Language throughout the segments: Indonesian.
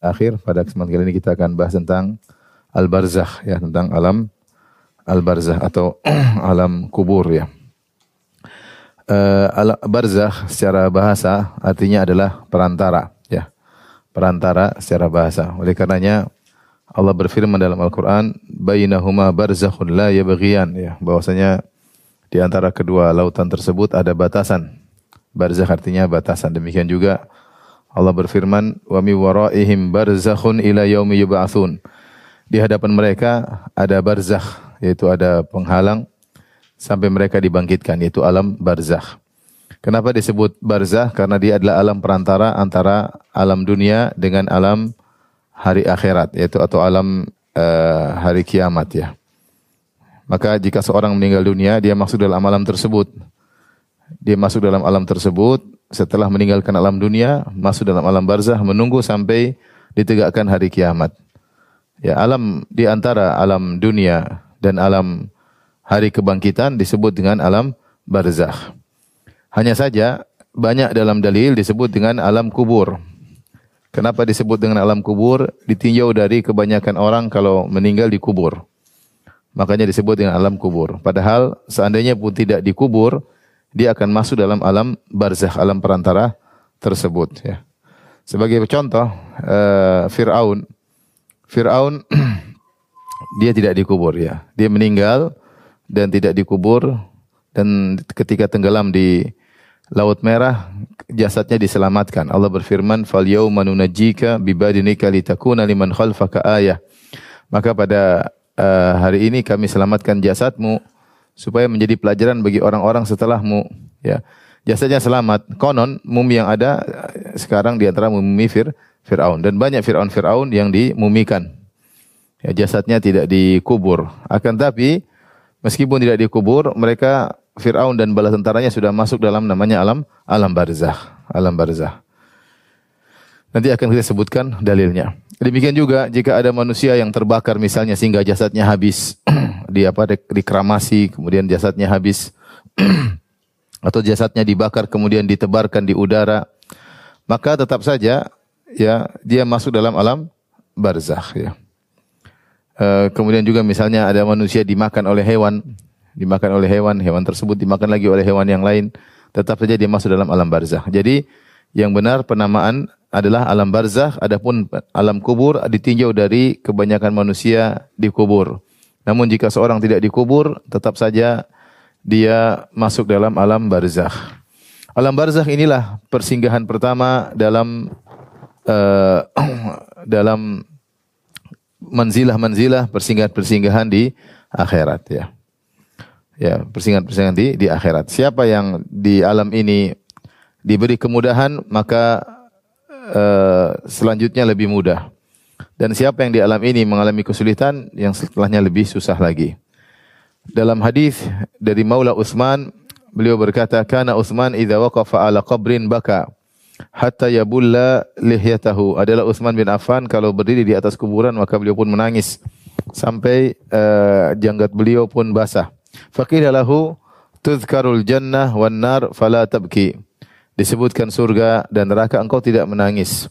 akhir pada kesempatan kali ini kita akan bahas tentang al-barzakh ya tentang alam al-barzakh atau alam kubur ya. Uh, al barzakh secara bahasa artinya adalah perantara ya. Perantara secara bahasa. Oleh karenanya Allah berfirman dalam Al-Qur'an, "Bainahuma barzakhun la yabghiyan" ya, bahwasanya di antara kedua lautan tersebut ada batasan. Barzakh artinya batasan. Demikian juga Allah berfirman, "Wa mi waraihim barzakhun ila yaumi yub'atsun." Di hadapan mereka ada barzakh, yaitu ada penghalang sampai mereka dibangkitkan, yaitu alam barzakh. Kenapa disebut barzakh? Karena dia adalah alam perantara antara alam dunia dengan alam hari akhirat, yaitu atau alam uh, hari kiamat ya. Maka jika seorang meninggal dunia, dia masuk dalam alam tersebut. Dia masuk dalam alam tersebut, setelah meninggalkan alam dunia, masuk dalam alam barzah, menunggu sampai ditegakkan hari kiamat. Ya, alam di antara alam dunia dan alam hari kebangkitan disebut dengan alam barzah. Hanya saja banyak dalam dalil disebut dengan alam kubur. Kenapa disebut dengan alam kubur? Ditinjau dari kebanyakan orang kalau meninggal di kubur. Makanya disebut dengan alam kubur. Padahal seandainya pun tidak dikubur, dia akan masuk dalam alam barzakh, alam perantara tersebut ya. Sebagai contoh, uh, Fir'aun Fir'aun dia tidak dikubur ya. Dia meninggal dan tidak dikubur dan ketika tenggelam di Laut Merah jasadnya diselamatkan. Allah berfirman, "Fal yauma nunajjika bi badinika litakuna liman khalfaka ayah." Maka pada uh, hari ini kami selamatkan jasadmu supaya menjadi pelajaran bagi orang-orang setelahmu ya. Jasanya selamat. Konon mumi yang ada sekarang di antara mumi Fir, Firaun. Dan banyak Firaun Firaun yang dimumikan. Ya jasadnya tidak dikubur. Akan tapi meskipun tidak dikubur mereka Firaun dan bala tentaranya sudah masuk dalam namanya alam alam barzah alam barzah nanti akan kita sebutkan dalilnya. Demikian juga jika ada manusia yang terbakar misalnya sehingga jasadnya habis di apa dikramasi kemudian jasadnya habis atau jasadnya dibakar kemudian ditebarkan di udara maka tetap saja ya dia masuk dalam alam barzakh ya. E, kemudian juga misalnya ada manusia dimakan oleh hewan, dimakan oleh hewan, hewan tersebut dimakan lagi oleh hewan yang lain, tetap saja dia masuk dalam alam barzakh. Jadi yang benar penamaan adalah alam barzakh, adapun alam kubur ditinjau dari kebanyakan manusia di kubur. Namun jika seorang tidak dikubur, tetap saja dia masuk dalam alam barzakh. Alam barzakh inilah persinggahan pertama dalam uh, dalam manzilah-manzilah persinggahan-persinggahan di akhirat ya. Ya, persinggahan-persinggahan di di akhirat. Siapa yang di alam ini diberi kemudahan, maka uh, selanjutnya lebih mudah. Dan siapa yang di alam ini mengalami kesulitan, yang setelahnya lebih susah lagi. Dalam hadis dari Maula Utsman, beliau berkata, "Kana Utsman idza waqafa ala qabrin baka hatta yabulla lihyatahu." Adalah Utsman bin Affan kalau berdiri di atas kuburan maka beliau pun menangis sampai uh, janggut beliau pun basah. Faqila lahu tuzkarul jannah wan nar fala tabki disebutkan surga dan neraka engkau tidak menangis.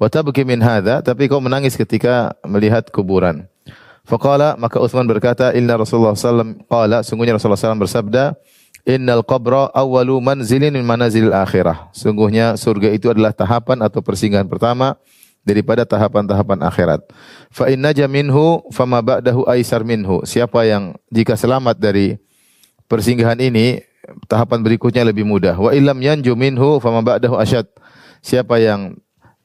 Wa tabki min hadza tapi kau menangis ketika melihat kuburan. Faqala maka Utsman berkata inna Rasulullah sallallahu qala sungguhnya Rasulullah sallallahu bersabda innal qabra awwalu manzilin min manazilil akhirah. Sungguhnya surga itu adalah tahapan atau persinggahan pertama daripada tahapan-tahapan akhirat. Fa inna minhu fama ba'dahu aisar minhu. Siapa yang jika selamat dari persinggahan ini tahapan berikutnya lebih mudah. Wa illam yanju minhu fama ba'dahu asyad. Siapa yang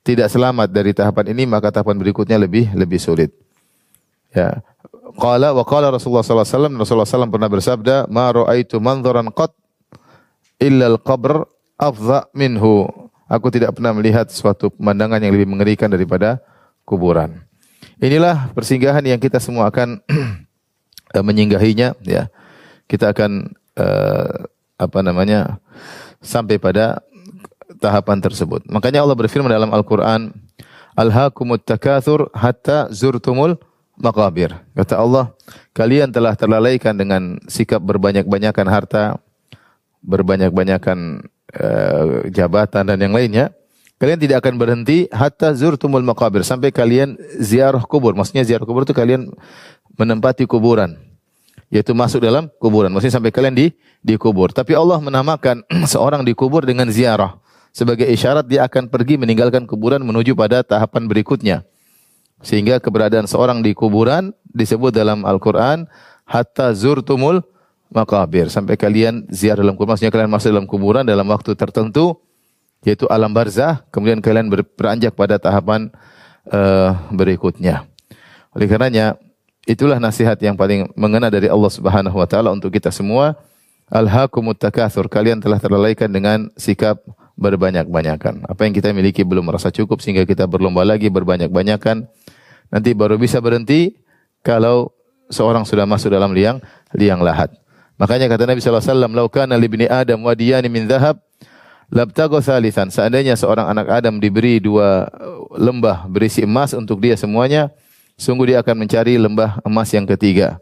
tidak selamat dari tahapan ini maka tahapan berikutnya lebih lebih sulit. Ya. Qala wa qala Rasulullah sallallahu alaihi wasallam Rasulullah sallallahu pernah bersabda, "Ma ra'aitu manzaran qat illa al-qabr afdha minhu." Aku tidak pernah melihat suatu pemandangan yang lebih mengerikan daripada kuburan. Inilah persinggahan yang kita semua akan menyinggahinya ya. Kita akan uh, apa namanya sampai pada tahapan tersebut. Makanya Allah berfirman dalam Al-Qur'an, "Alhaakumut takatsur hatta zurtumul maqabir." Kata Allah, kalian telah terlalaikan dengan sikap berbanyak-banyakan harta, berbanyak-banyakan uh, jabatan dan yang lainnya Kalian tidak akan berhenti hatta zurtumul maqabir sampai kalian ziarah kubur. Maksudnya ziarah kubur itu kalian menempati kuburan. Yaitu masuk dalam kuburan. Maksudnya sampai kalian di di kubur. Tapi Allah menamakan seorang di kubur dengan ziarah sebagai isyarat dia akan pergi meninggalkan kuburan menuju pada tahapan berikutnya. Sehingga keberadaan seorang di kuburan disebut dalam Al-Qur'an hatta zurtumul maqabir sampai kalian ziarah dalam kuburan maksudnya kalian masuk dalam kuburan dalam waktu tertentu yaitu alam barzah, kemudian kalian beranjak pada tahapan uh, berikutnya. Oleh karenanya, itulah nasihat yang paling mengena dari Allah Subhanahu wa taala untuk kita semua. Alhaakumut takatsur, kalian telah terlalaikan dengan sikap berbanyak-banyakan. Apa yang kita miliki belum merasa cukup sehingga kita berlomba lagi berbanyak-banyakan. Nanti baru bisa berhenti kalau seorang sudah masuk dalam liang liang lahat. Makanya kata Nabi wasallam, "Lau kana li Adam wadiyani min dhahab, Labtago salisan. Seandainya seorang anak Adam diberi dua uh, lembah berisi emas untuk dia semuanya, sungguh dia akan mencari lembah emas yang ketiga.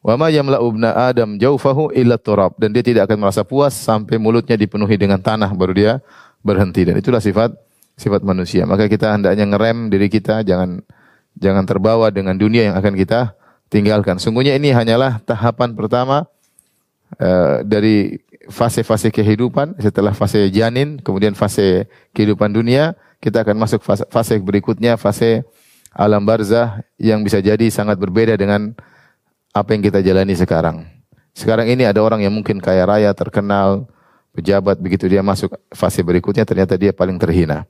Wa ma yamla'u ibna Adam jaufahu illa turab dan dia tidak akan merasa puas sampai mulutnya dipenuhi dengan tanah baru dia berhenti dan itulah sifat sifat manusia. Maka kita hendaknya ngerem diri kita jangan jangan terbawa dengan dunia yang akan kita tinggalkan. Sungguhnya ini hanyalah tahapan pertama uh, dari fase-fase kehidupan, setelah fase janin, kemudian fase kehidupan dunia, kita akan masuk fase, fase berikutnya, fase alam barzah yang bisa jadi sangat berbeda dengan apa yang kita jalani sekarang. Sekarang ini ada orang yang mungkin kaya raya, terkenal, pejabat, begitu dia masuk fase berikutnya ternyata dia paling terhina.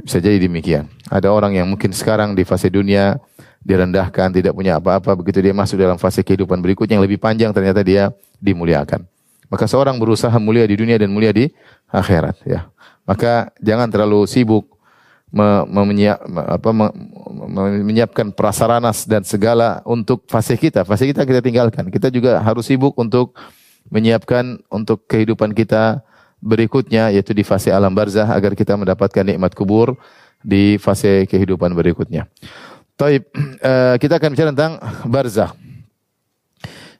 Bisa jadi demikian. Ada orang yang mungkin sekarang di fase dunia direndahkan, tidak punya apa-apa, begitu dia masuk dalam fase kehidupan berikutnya yang lebih panjang ternyata dia dimuliakan. Maka seorang berusaha mulia di dunia dan mulia di akhirat ya. Maka jangan terlalu sibuk menyiapkan prasarana dan segala untuk fase kita. Fase kita kita tinggalkan. Kita juga harus sibuk untuk menyiapkan untuk kehidupan kita berikutnya yaitu di fase alam barzah agar kita mendapatkan nikmat kubur di fase kehidupan berikutnya. Taib, uh, kita akan bicara tentang barzah.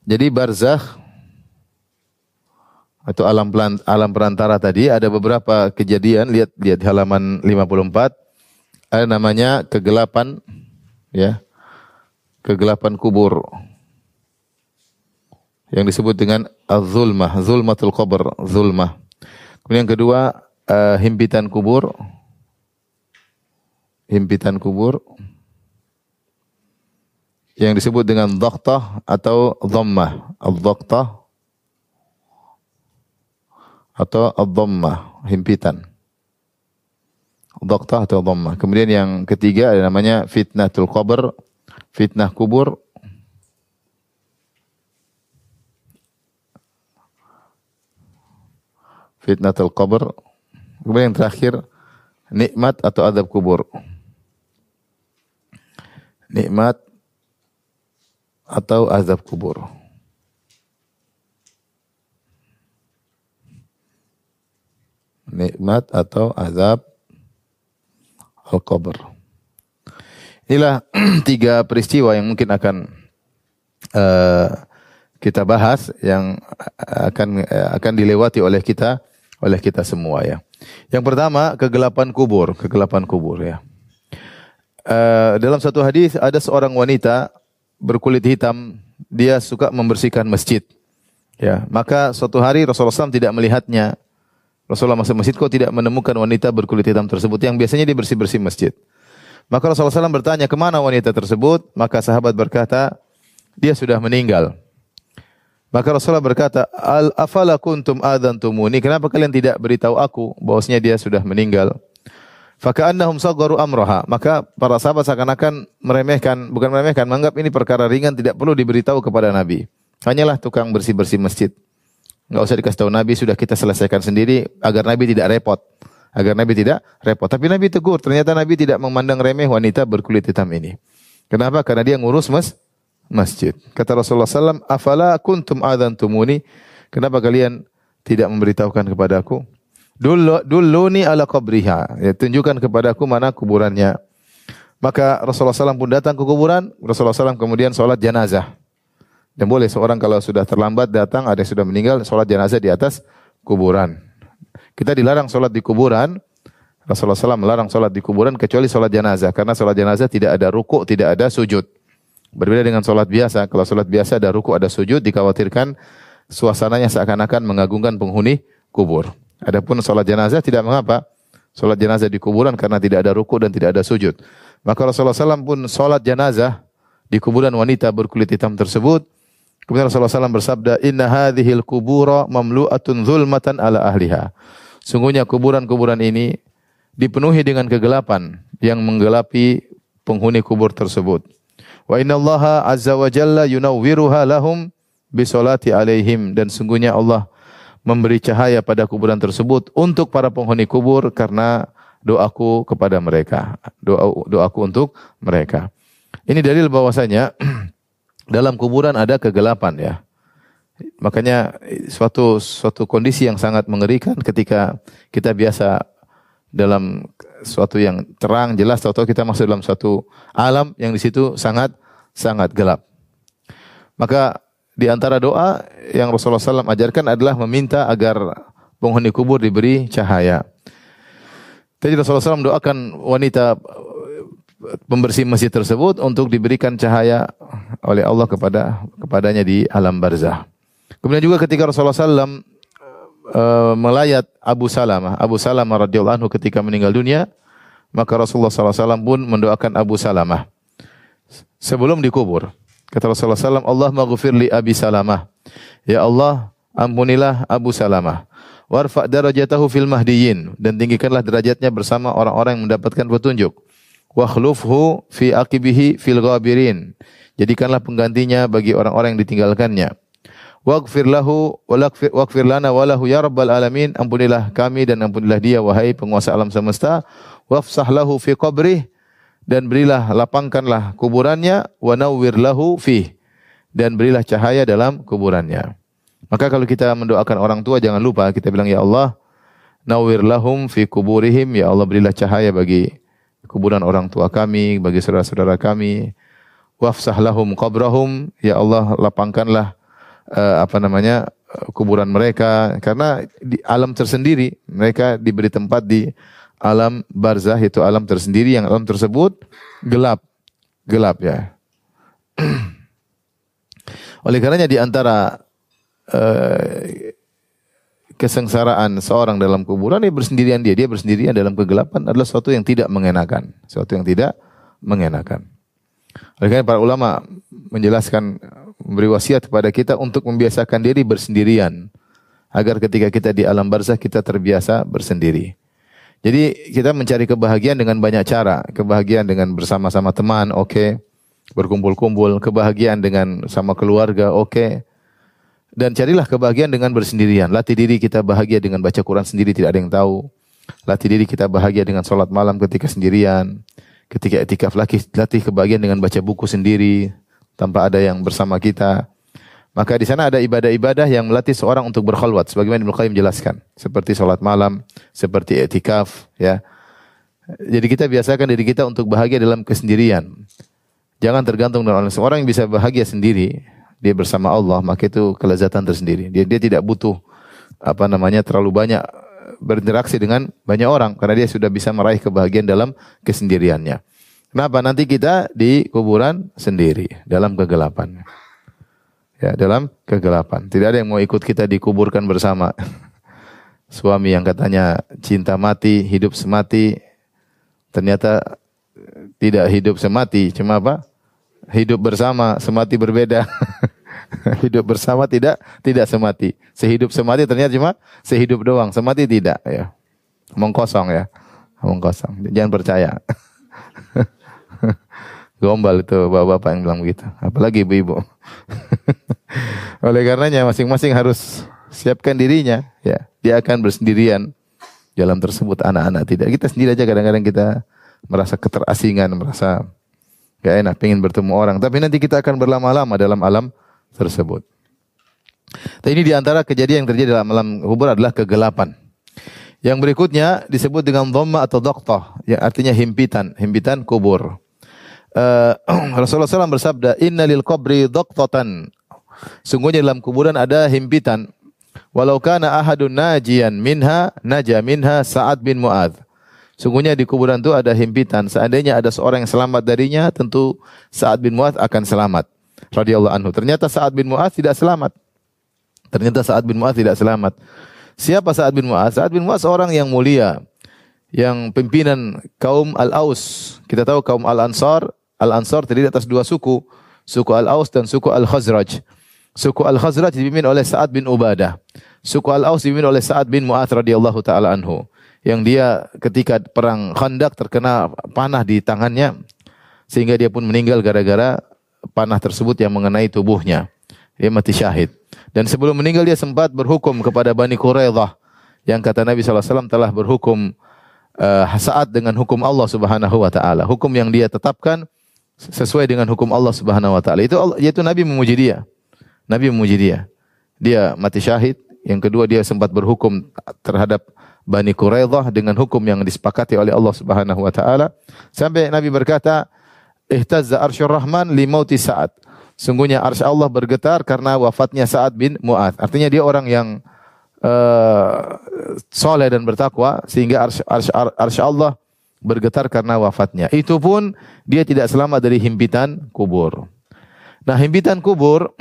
Jadi barzah atau alam alam perantara tadi ada beberapa kejadian lihat lihat halaman 54 ada namanya kegelapan ya. Kegelapan kubur. Yang disebut dengan az-zulmah zulmatul qabr zulmah. Kemudian yang kedua uh, himpitan kubur. Himpitan kubur. Yang disebut dengan dhaktah atau dhammah. Al-dhaktah atau ad-dhammah, himpitan. Dhaktah atau dhammah. Kemudian yang ketiga ada namanya fitnatul qabr, fitnah kubur. Fitnatul qabr. Kemudian yang terakhir nikmat atau adab kubur. Nikmat atau azab kubur. nikmat atau azab al-qabr. Inilah tiga peristiwa yang mungkin akan uh, kita bahas yang akan uh, akan dilewati oleh kita oleh kita semua ya. Yang pertama kegelapan kubur, kegelapan kubur ya. Uh, dalam satu hadis ada seorang wanita berkulit hitam, dia suka membersihkan masjid. Ya, maka suatu hari Rasulullah SAW tidak melihatnya Rasulullah masuk masjid kok tidak menemukan wanita berkulit hitam tersebut yang biasanya dia bersih-bersih masjid. Maka Rasulullah SAW bertanya, ke mana wanita tersebut? Maka sahabat berkata, dia sudah meninggal. Maka Rasulullah berkata, Al afala kuntum adantumuni. Kenapa kalian tidak beritahu aku bahwasanya dia sudah meninggal? Faka'annahum sagharu amroha. Maka para sahabat seakan-akan meremehkan, bukan meremehkan, menganggap ini perkara ringan tidak perlu diberitahu kepada Nabi. Hanyalah tukang bersih-bersih masjid. Enggak usah dikasih tahu Nabi, sudah kita selesaikan sendiri agar Nabi tidak repot. Agar Nabi tidak repot. Tapi Nabi tegur, ternyata Nabi tidak memandang remeh wanita berkulit hitam ini. Kenapa? Karena dia ngurus mas masjid. Kata Rasulullah SAW, Afala kuntum tumuni. Kenapa kalian tidak memberitahukan kepada aku? Dulu, dulu ni ala qabriha. Ya, tunjukkan kepada aku mana kuburannya. Maka Rasulullah SAW pun datang ke kuburan. Rasulullah SAW kemudian sholat janazah. Dan boleh seorang kalau sudah terlambat datang, ada yang sudah meninggal, sholat jenazah di atas kuburan. Kita dilarang sholat di kuburan Rasulullah SAW melarang sholat di kuburan kecuali sholat jenazah. Karena sholat jenazah tidak ada ruku, tidak ada sujud. Berbeda dengan sholat biasa. Kalau sholat biasa ada ruku, ada sujud, dikhawatirkan suasananya seakan-akan mengagungkan penghuni kubur. Adapun sholat jenazah tidak mengapa. Sholat jenazah di kuburan karena tidak ada ruku dan tidak ada sujud. Maka Rasulullah SAW pun sholat jenazah di kuburan wanita berkulit hitam tersebut. Kemudian Rasulullah SAW bersabda, Inna hadhil kubura mamlu'atun zulmatan ala ahliha. Sungguhnya kuburan-kuburan ini dipenuhi dengan kegelapan yang menggelapi penghuni kubur tersebut. Wa inna Allah azza wa jalla yunawwiruha lahum bisolati alaihim. Dan sungguhnya Allah memberi cahaya pada kuburan tersebut untuk para penghuni kubur karena doaku kepada mereka. Doa doaku untuk mereka. Ini dalil bahwasanya dalam kuburan ada kegelapan ya. Makanya suatu suatu kondisi yang sangat mengerikan ketika kita biasa dalam suatu yang terang jelas atau kita masuk dalam suatu alam yang di situ sangat sangat gelap. Maka di antara doa yang Rasulullah SAW ajarkan adalah meminta agar penghuni kubur diberi cahaya. Tadi Rasulullah SAW doakan wanita pembersih masjid tersebut untuk diberikan cahaya oleh Allah kepada kepadanya di alam barzah. Kemudian juga ketika Rasulullah SAW uh, melayat Abu Salamah, Abu Salamah radhiyallahu anhu ketika meninggal dunia, maka Rasulullah SAW pun mendoakan Abu Salamah sebelum dikubur. Kata Rasulullah SAW, Allah maghfir li Abi Salamah. Ya Allah, ampunilah Abu Salamah warfa darajatahu fil mahdiyin dan tinggikanlah derajatnya bersama orang-orang yang mendapatkan petunjuk. Wa fi aqibihi fil ghabirin. Jadikanlah penggantinya bagi orang-orang yang ditinggalkannya. Waghfir lahu waghfir lana wa lahu ya rabbal alamin. Ampunilah kami dan ampunilah dia wahai penguasa alam semesta. Wafsah lahu fi qabrih dan berilah lapangkanlah kuburannya wa nawwir lahu fi dan berilah cahaya dalam kuburannya. Maka kalau kita mendoakan orang tua jangan lupa kita bilang ya Allah nawwir lahum fi kuburihim ya Allah berilah cahaya bagi kuburan orang tua kami, bagi saudara-saudara kami. Wafsah lahum qabrahum ya Allah lapangkanlah uh, apa namanya kuburan mereka karena di alam tersendiri mereka diberi tempat di alam barzah itu alam tersendiri yang alam tersebut gelap gelap ya. Oleh karenanya di antara Eh, kesengsaraan seorang dalam kuburan dia bersendirian dia dia bersendirian dalam kegelapan adalah sesuatu yang tidak mengenakan sesuatu yang tidak mengenakan. Oleh karena para ulama menjelaskan memberi wasiat kepada kita untuk membiasakan diri bersendirian agar ketika kita di alam barzah kita terbiasa bersendiri. Jadi kita mencari kebahagiaan dengan banyak cara. Kebahagiaan dengan bersama-sama teman oke. Okay. berkumpul-kumpul. Kebahagiaan dengan sama keluarga oke. okay dan carilah kebahagiaan dengan bersendirian. Latih diri kita bahagia dengan baca Quran sendiri tidak ada yang tahu. Latih diri kita bahagia dengan sholat malam ketika sendirian. Ketika etikaf latih, latih kebahagiaan dengan baca buku sendiri tanpa ada yang bersama kita. Maka di sana ada ibadah-ibadah yang melatih seorang untuk berkhalwat sebagaimana Ibnu Qayyim jelaskan, seperti sholat malam, seperti etikaf, ya. Jadi kita biasakan diri kita untuk bahagia dalam kesendirian. Jangan tergantung dengan orang. Seorang yang bisa bahagia sendiri, dia bersama Allah, maka itu kelezatan tersendiri. Dia dia tidak butuh apa namanya terlalu banyak berinteraksi dengan banyak orang karena dia sudah bisa meraih kebahagiaan dalam kesendiriannya. Kenapa? Nanti kita di kuburan sendiri dalam kegelapan. Ya, dalam kegelapan. Tidak ada yang mau ikut kita dikuburkan bersama. Suami yang katanya cinta mati, hidup semati, ternyata tidak hidup semati, cuma apa? hidup bersama, semati berbeda. hidup bersama tidak tidak semati. Sehidup semati ternyata cuma sehidup doang, semati tidak ya. Omong kosong ya. Omong kosong. Jangan percaya. Gombal itu bapak-bapak yang bilang begitu. Apalagi ibu-ibu. Oleh karenanya masing-masing harus siapkan dirinya ya. Dia akan bersendirian dalam tersebut anak-anak tidak. Kita sendiri aja kadang-kadang kita merasa keterasingan, merasa Gak enak, pengen bertemu orang. Tapi nanti kita akan berlama-lama dalam alam tersebut. Tapi ini di antara kejadian yang terjadi dalam alam kubur adalah kegelapan. Yang berikutnya disebut dengan dhamma atau doktoh, yang artinya himpitan, himpitan kubur. Uh, Rasulullah SAW bersabda, Inna lil qabri doktotan. Sungguhnya dalam kuburan ada himpitan. Walau kana ahadun najian minha, naja minha Sa'ad bin Mu'adh. Sungguhnya di kuburan itu ada himpitan. Seandainya ada seorang yang selamat darinya, tentu Sa'ad bin Mu'ad akan selamat. Radiyallahu anhu. Ternyata Sa'ad bin Mu'ad tidak selamat. Ternyata Sa'ad bin Mu'ad tidak selamat. Siapa Sa'ad bin Mu'ad? Sa'ad bin Mu'ad seorang yang mulia. Yang pimpinan kaum Al-Aus. Kita tahu kaum Al-Ansar. Al-Ansar terdiri atas dua suku. Suku Al-Aus dan suku Al-Khazraj. Suku Al-Khazraj dipimpin oleh Sa'ad bin Ubadah. Suku Al-Aus dipimpin oleh Sa'ad bin Mu'ad radhiyallahu taala anhu yang dia ketika perang Khandak terkena panah di tangannya sehingga dia pun meninggal gara-gara panah tersebut yang mengenai tubuhnya. Dia mati syahid. Dan sebelum meninggal dia sempat berhukum kepada Bani Quraidah yang kata Nabi SAW telah berhukum uh, saat dengan hukum Allah Subhanahu wa taala. Hukum yang dia tetapkan sesuai dengan hukum Allah Subhanahu wa taala. Itu yaitu Nabi memuji dia. Nabi memuji dia. Dia mati syahid. Yang kedua dia sempat berhukum terhadap Bani Quraidah dengan hukum yang disepakati oleh Allah Subhanahu wa taala sampai Nabi berkata ihtazza arsyur rahman li mauti Sa'ad. Sungguhnya arsy Allah bergetar karena wafatnya Sa'ad bin Mu'adz artinya dia orang yang uh, soleh dan bertakwa sehingga arsy, arsy, arsy Allah bergetar karena wafatnya. Itu pun dia tidak selamat dari himpitan kubur. Nah himpitan kubur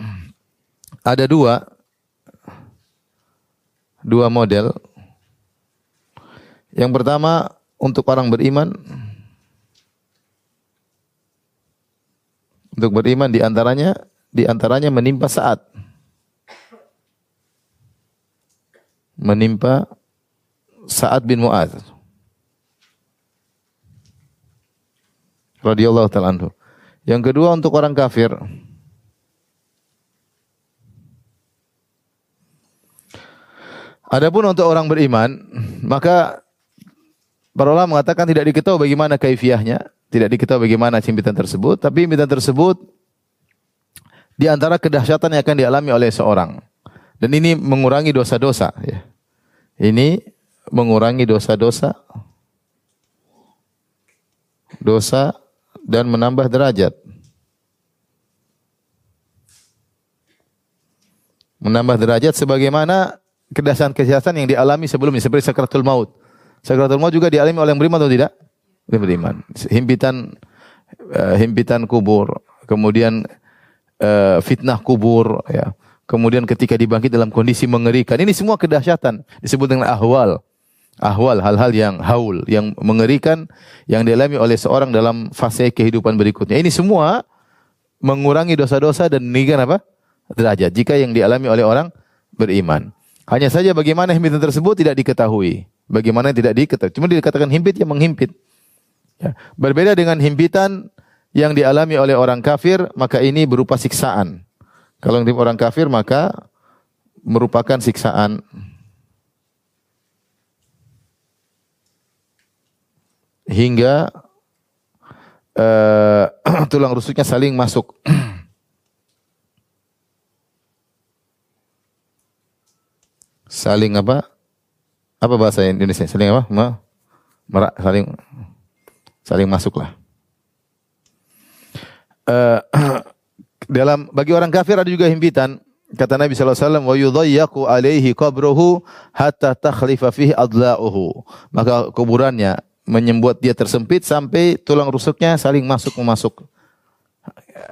ada dua. Dua model. Yang pertama untuk orang beriman untuk beriman di antaranya di antaranya menimpa saat. Menimpa Sa'ad bin Mu'adz. Radhiyallahu taala anhu. Yang kedua untuk orang kafir. Adapun untuk orang beriman, maka Para ulama mengatakan tidak diketahui bagaimana kaifiahnya, tidak diketahui bagaimana cimpitan tersebut, tapi cimpitan tersebut di antara kedahsyatan yang akan dialami oleh seorang. Dan ini mengurangi dosa-dosa ya. Ini mengurangi dosa-dosa dosa dan menambah derajat. Menambah derajat sebagaimana kedahsyatan-kedahsyatan yang dialami sebelumnya seperti sakratul maut. Sakratul maut juga dialami oleh yang beriman atau tidak? Yang beriman. Himpitan uh, himpitan kubur, kemudian uh, fitnah kubur ya. Kemudian ketika dibangkit dalam kondisi mengerikan. Ini semua kedahsyatan disebut dengan ahwal. Ahwal hal-hal yang haul, yang mengerikan yang dialami oleh seorang dalam fase kehidupan berikutnya. Ini semua mengurangi dosa-dosa dan meninggikan apa? derajat jika yang dialami oleh orang beriman. Hanya saja bagaimana himpitan tersebut tidak diketahui. Bagaimana tidak diketahui. Cuma dikatakan himpit yang menghimpit. Ya. Berbeda dengan himpitan yang dialami oleh orang kafir, maka ini berupa siksaan. Kalau yang orang kafir maka merupakan siksaan. Hingga uh, tulang rusuknya saling masuk. saling apa? Apa bahasa Indonesia? Saling apa? Ma, merak, saling saling masuklah. Uh, dalam bagi orang kafir ada juga himpitan. Kata Nabi sallallahu alaihi wasallam, "Wa alaihi qabruhu hatta takhlifa fihi adla'uhu." Maka kuburannya menyembuat dia tersempit sampai tulang rusuknya saling masuk memasuk.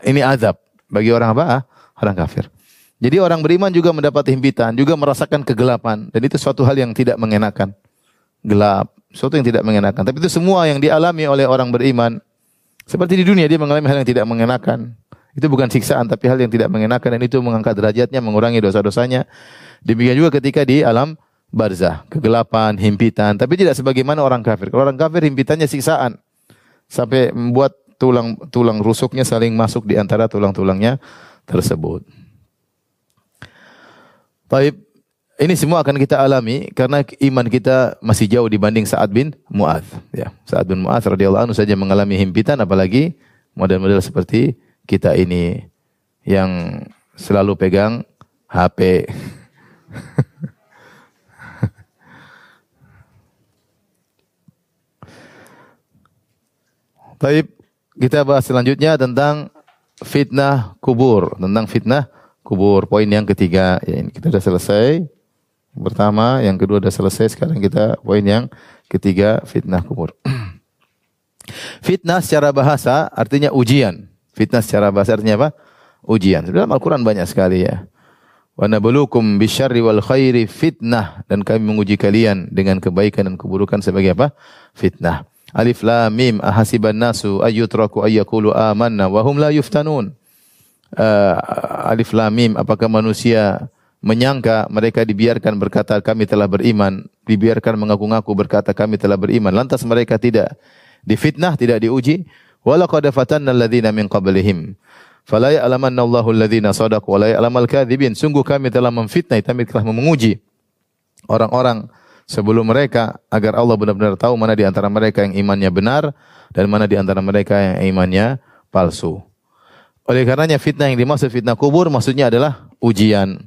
Ini azab bagi orang apa? Orang kafir. Jadi orang beriman juga mendapat himpitan, juga merasakan kegelapan dan itu suatu hal yang tidak mengenakan. Gelap, suatu yang tidak mengenakan. Tapi itu semua yang dialami oleh orang beriman. Seperti di dunia dia mengalami hal yang tidak mengenakan. Itu bukan siksaan tapi hal yang tidak mengenakan dan itu mengangkat derajatnya, mengurangi dosa-dosanya. Demikian juga ketika di alam barzah, kegelapan, himpitan, tapi tidak sebagaimana orang kafir. Kalau orang kafir himpitannya siksaan sampai membuat tulang tulang rusuknya saling masuk di antara tulang-tulangnya tersebut. Taib, ini semua akan kita alami karena iman kita masih jauh dibanding Sa'ad bin Mu'adz. Ya, Sa'ad bin Mu'adz radhiyallahu anhu saja mengalami himpitan apalagi model-model seperti kita ini yang selalu pegang HP. Taib, kita bahas selanjutnya tentang fitnah kubur, tentang fitnah kubur. Poin yang ketiga, ya ini kita sudah selesai. pertama, yang kedua sudah selesai. Sekarang kita poin yang ketiga, fitnah kubur. fitnah secara bahasa artinya ujian. Fitnah secara bahasa artinya apa? Ujian. Dalam Al-Quran banyak sekali ya. Wa nabluukum bisyarri wal khairi fitnah dan kami menguji kalian dengan kebaikan dan keburukan sebagai apa? Fitnah. Alif lam mim ahasiban nasu ayyutraku ayyakulu amanna wa hum la yuftanun. Uh, alif lam mim apakah manusia menyangka mereka dibiarkan berkata kami telah beriman, dibiarkan mengaku-ngaku berkata kami telah beriman, lantas mereka tidak difitnah, tidak diuji. Walaqad fatanna alladziina min qablihim Fala ya'lamanna Allahu alladhina sadaqu wa la ya'lamal kadzibin. Sungguh kami telah memfitnah, kami telah menguji orang-orang sebelum mereka agar Allah benar-benar tahu mana di antara mereka yang imannya benar dan mana di antara mereka yang imannya palsu. Oleh karenanya fitnah yang dimaksud fitnah kubur maksudnya adalah ujian.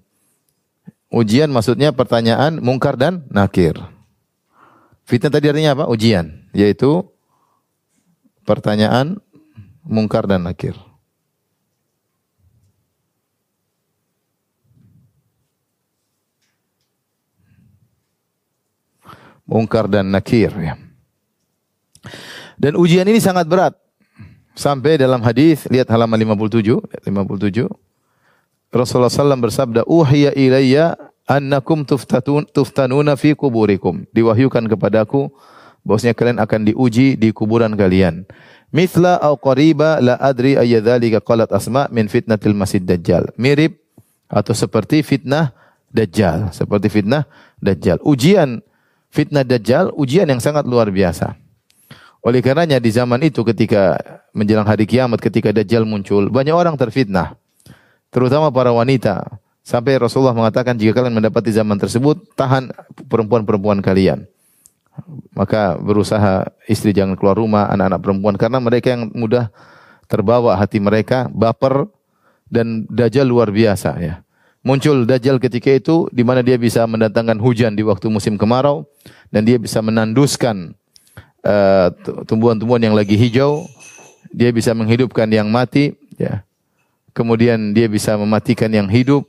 Ujian maksudnya pertanyaan mungkar dan nakir. Fitnah tadi artinya apa? Ujian, yaitu pertanyaan mungkar dan nakir. mungkar dan nakir ya. Dan ujian ini sangat berat. Sampai dalam hadis lihat halaman 57, 57. Rasulullah SAW bersabda, "Uhiya ilayya annakum tuftatun tuftanuna fi kuburikum." Diwahyukan kepadaku bahwasanya kalian akan diuji di kuburan kalian. Mithla au qariba la adri ayyadzalika qalat Asma min fitnatil Masih Dajjal. Mirip atau seperti fitnah Dajjal, seperti fitnah Dajjal. Ujian fitnah Dajjal ujian yang sangat luar biasa. Oleh karenanya di zaman itu ketika menjelang hari kiamat ketika Dajjal muncul, banyak orang terfitnah. Terutama para wanita. Sampai Rasulullah mengatakan jika kalian mendapati zaman tersebut, tahan perempuan-perempuan kalian. Maka berusaha istri jangan keluar rumah, anak-anak perempuan karena mereka yang mudah terbawa hati mereka, baper dan dajjal luar biasa ya muncul Dajjal ketika itu di mana dia bisa mendatangkan hujan di waktu musim kemarau dan dia bisa menanduskan uh, tumbuhan-tumbuhan yang lagi hijau, dia bisa menghidupkan yang mati, ya. Kemudian dia bisa mematikan yang hidup.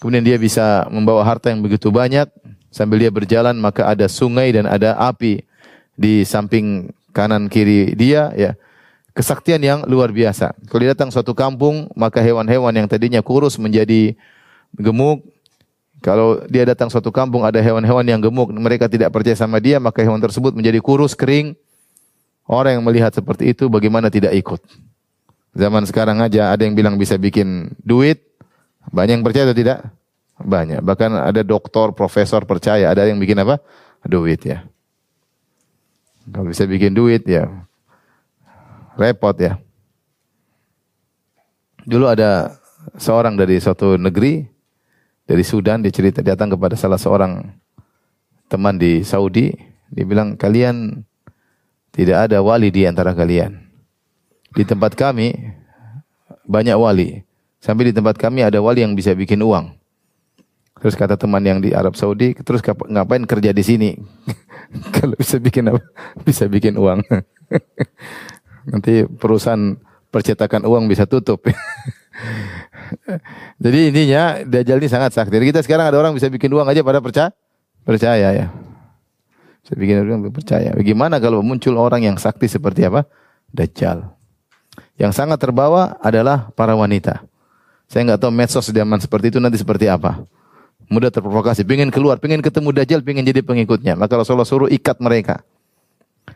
Kemudian dia bisa membawa harta yang begitu banyak sambil dia berjalan maka ada sungai dan ada api di samping kanan kiri dia ya kesaktian yang luar biasa. Kalau datang suatu kampung, maka hewan-hewan yang tadinya kurus menjadi gemuk. Kalau dia datang suatu kampung ada hewan-hewan yang gemuk, mereka tidak percaya sama dia, maka hewan tersebut menjadi kurus, kering. Orang yang melihat seperti itu bagaimana tidak ikut? Zaman sekarang aja ada yang bilang bisa bikin duit, banyak yang percaya atau tidak? Banyak. Bahkan ada doktor, profesor percaya, ada yang bikin apa? Duit ya. Kalau bisa bikin duit ya repot ya. Dulu ada seorang dari suatu negeri dari Sudan dia cerita datang kepada salah seorang teman di Saudi. Dia bilang kalian tidak ada wali di antara kalian. Di tempat kami banyak wali. Sampai di tempat kami ada wali yang bisa bikin uang. Terus kata teman yang di Arab Saudi terus ngapain kerja di sini? Kalau bisa bikin apa? Bisa bikin uang. Nanti perusahaan percetakan uang bisa tutup Jadi intinya Dajjal ini sangat sakti. Jadi kita sekarang ada orang bisa bikin uang aja pada percaya, percaya ya. Bisa bikin uang percaya. Bagaimana kalau muncul orang yang sakti seperti apa? Dajjal. Yang sangat terbawa adalah para wanita. Saya nggak tahu medsos zaman seperti itu nanti seperti apa. Mudah terprovokasi, pengen keluar, pengen ketemu Dajjal, pengen jadi pengikutnya. Maka Rasulullah suruh ikat mereka.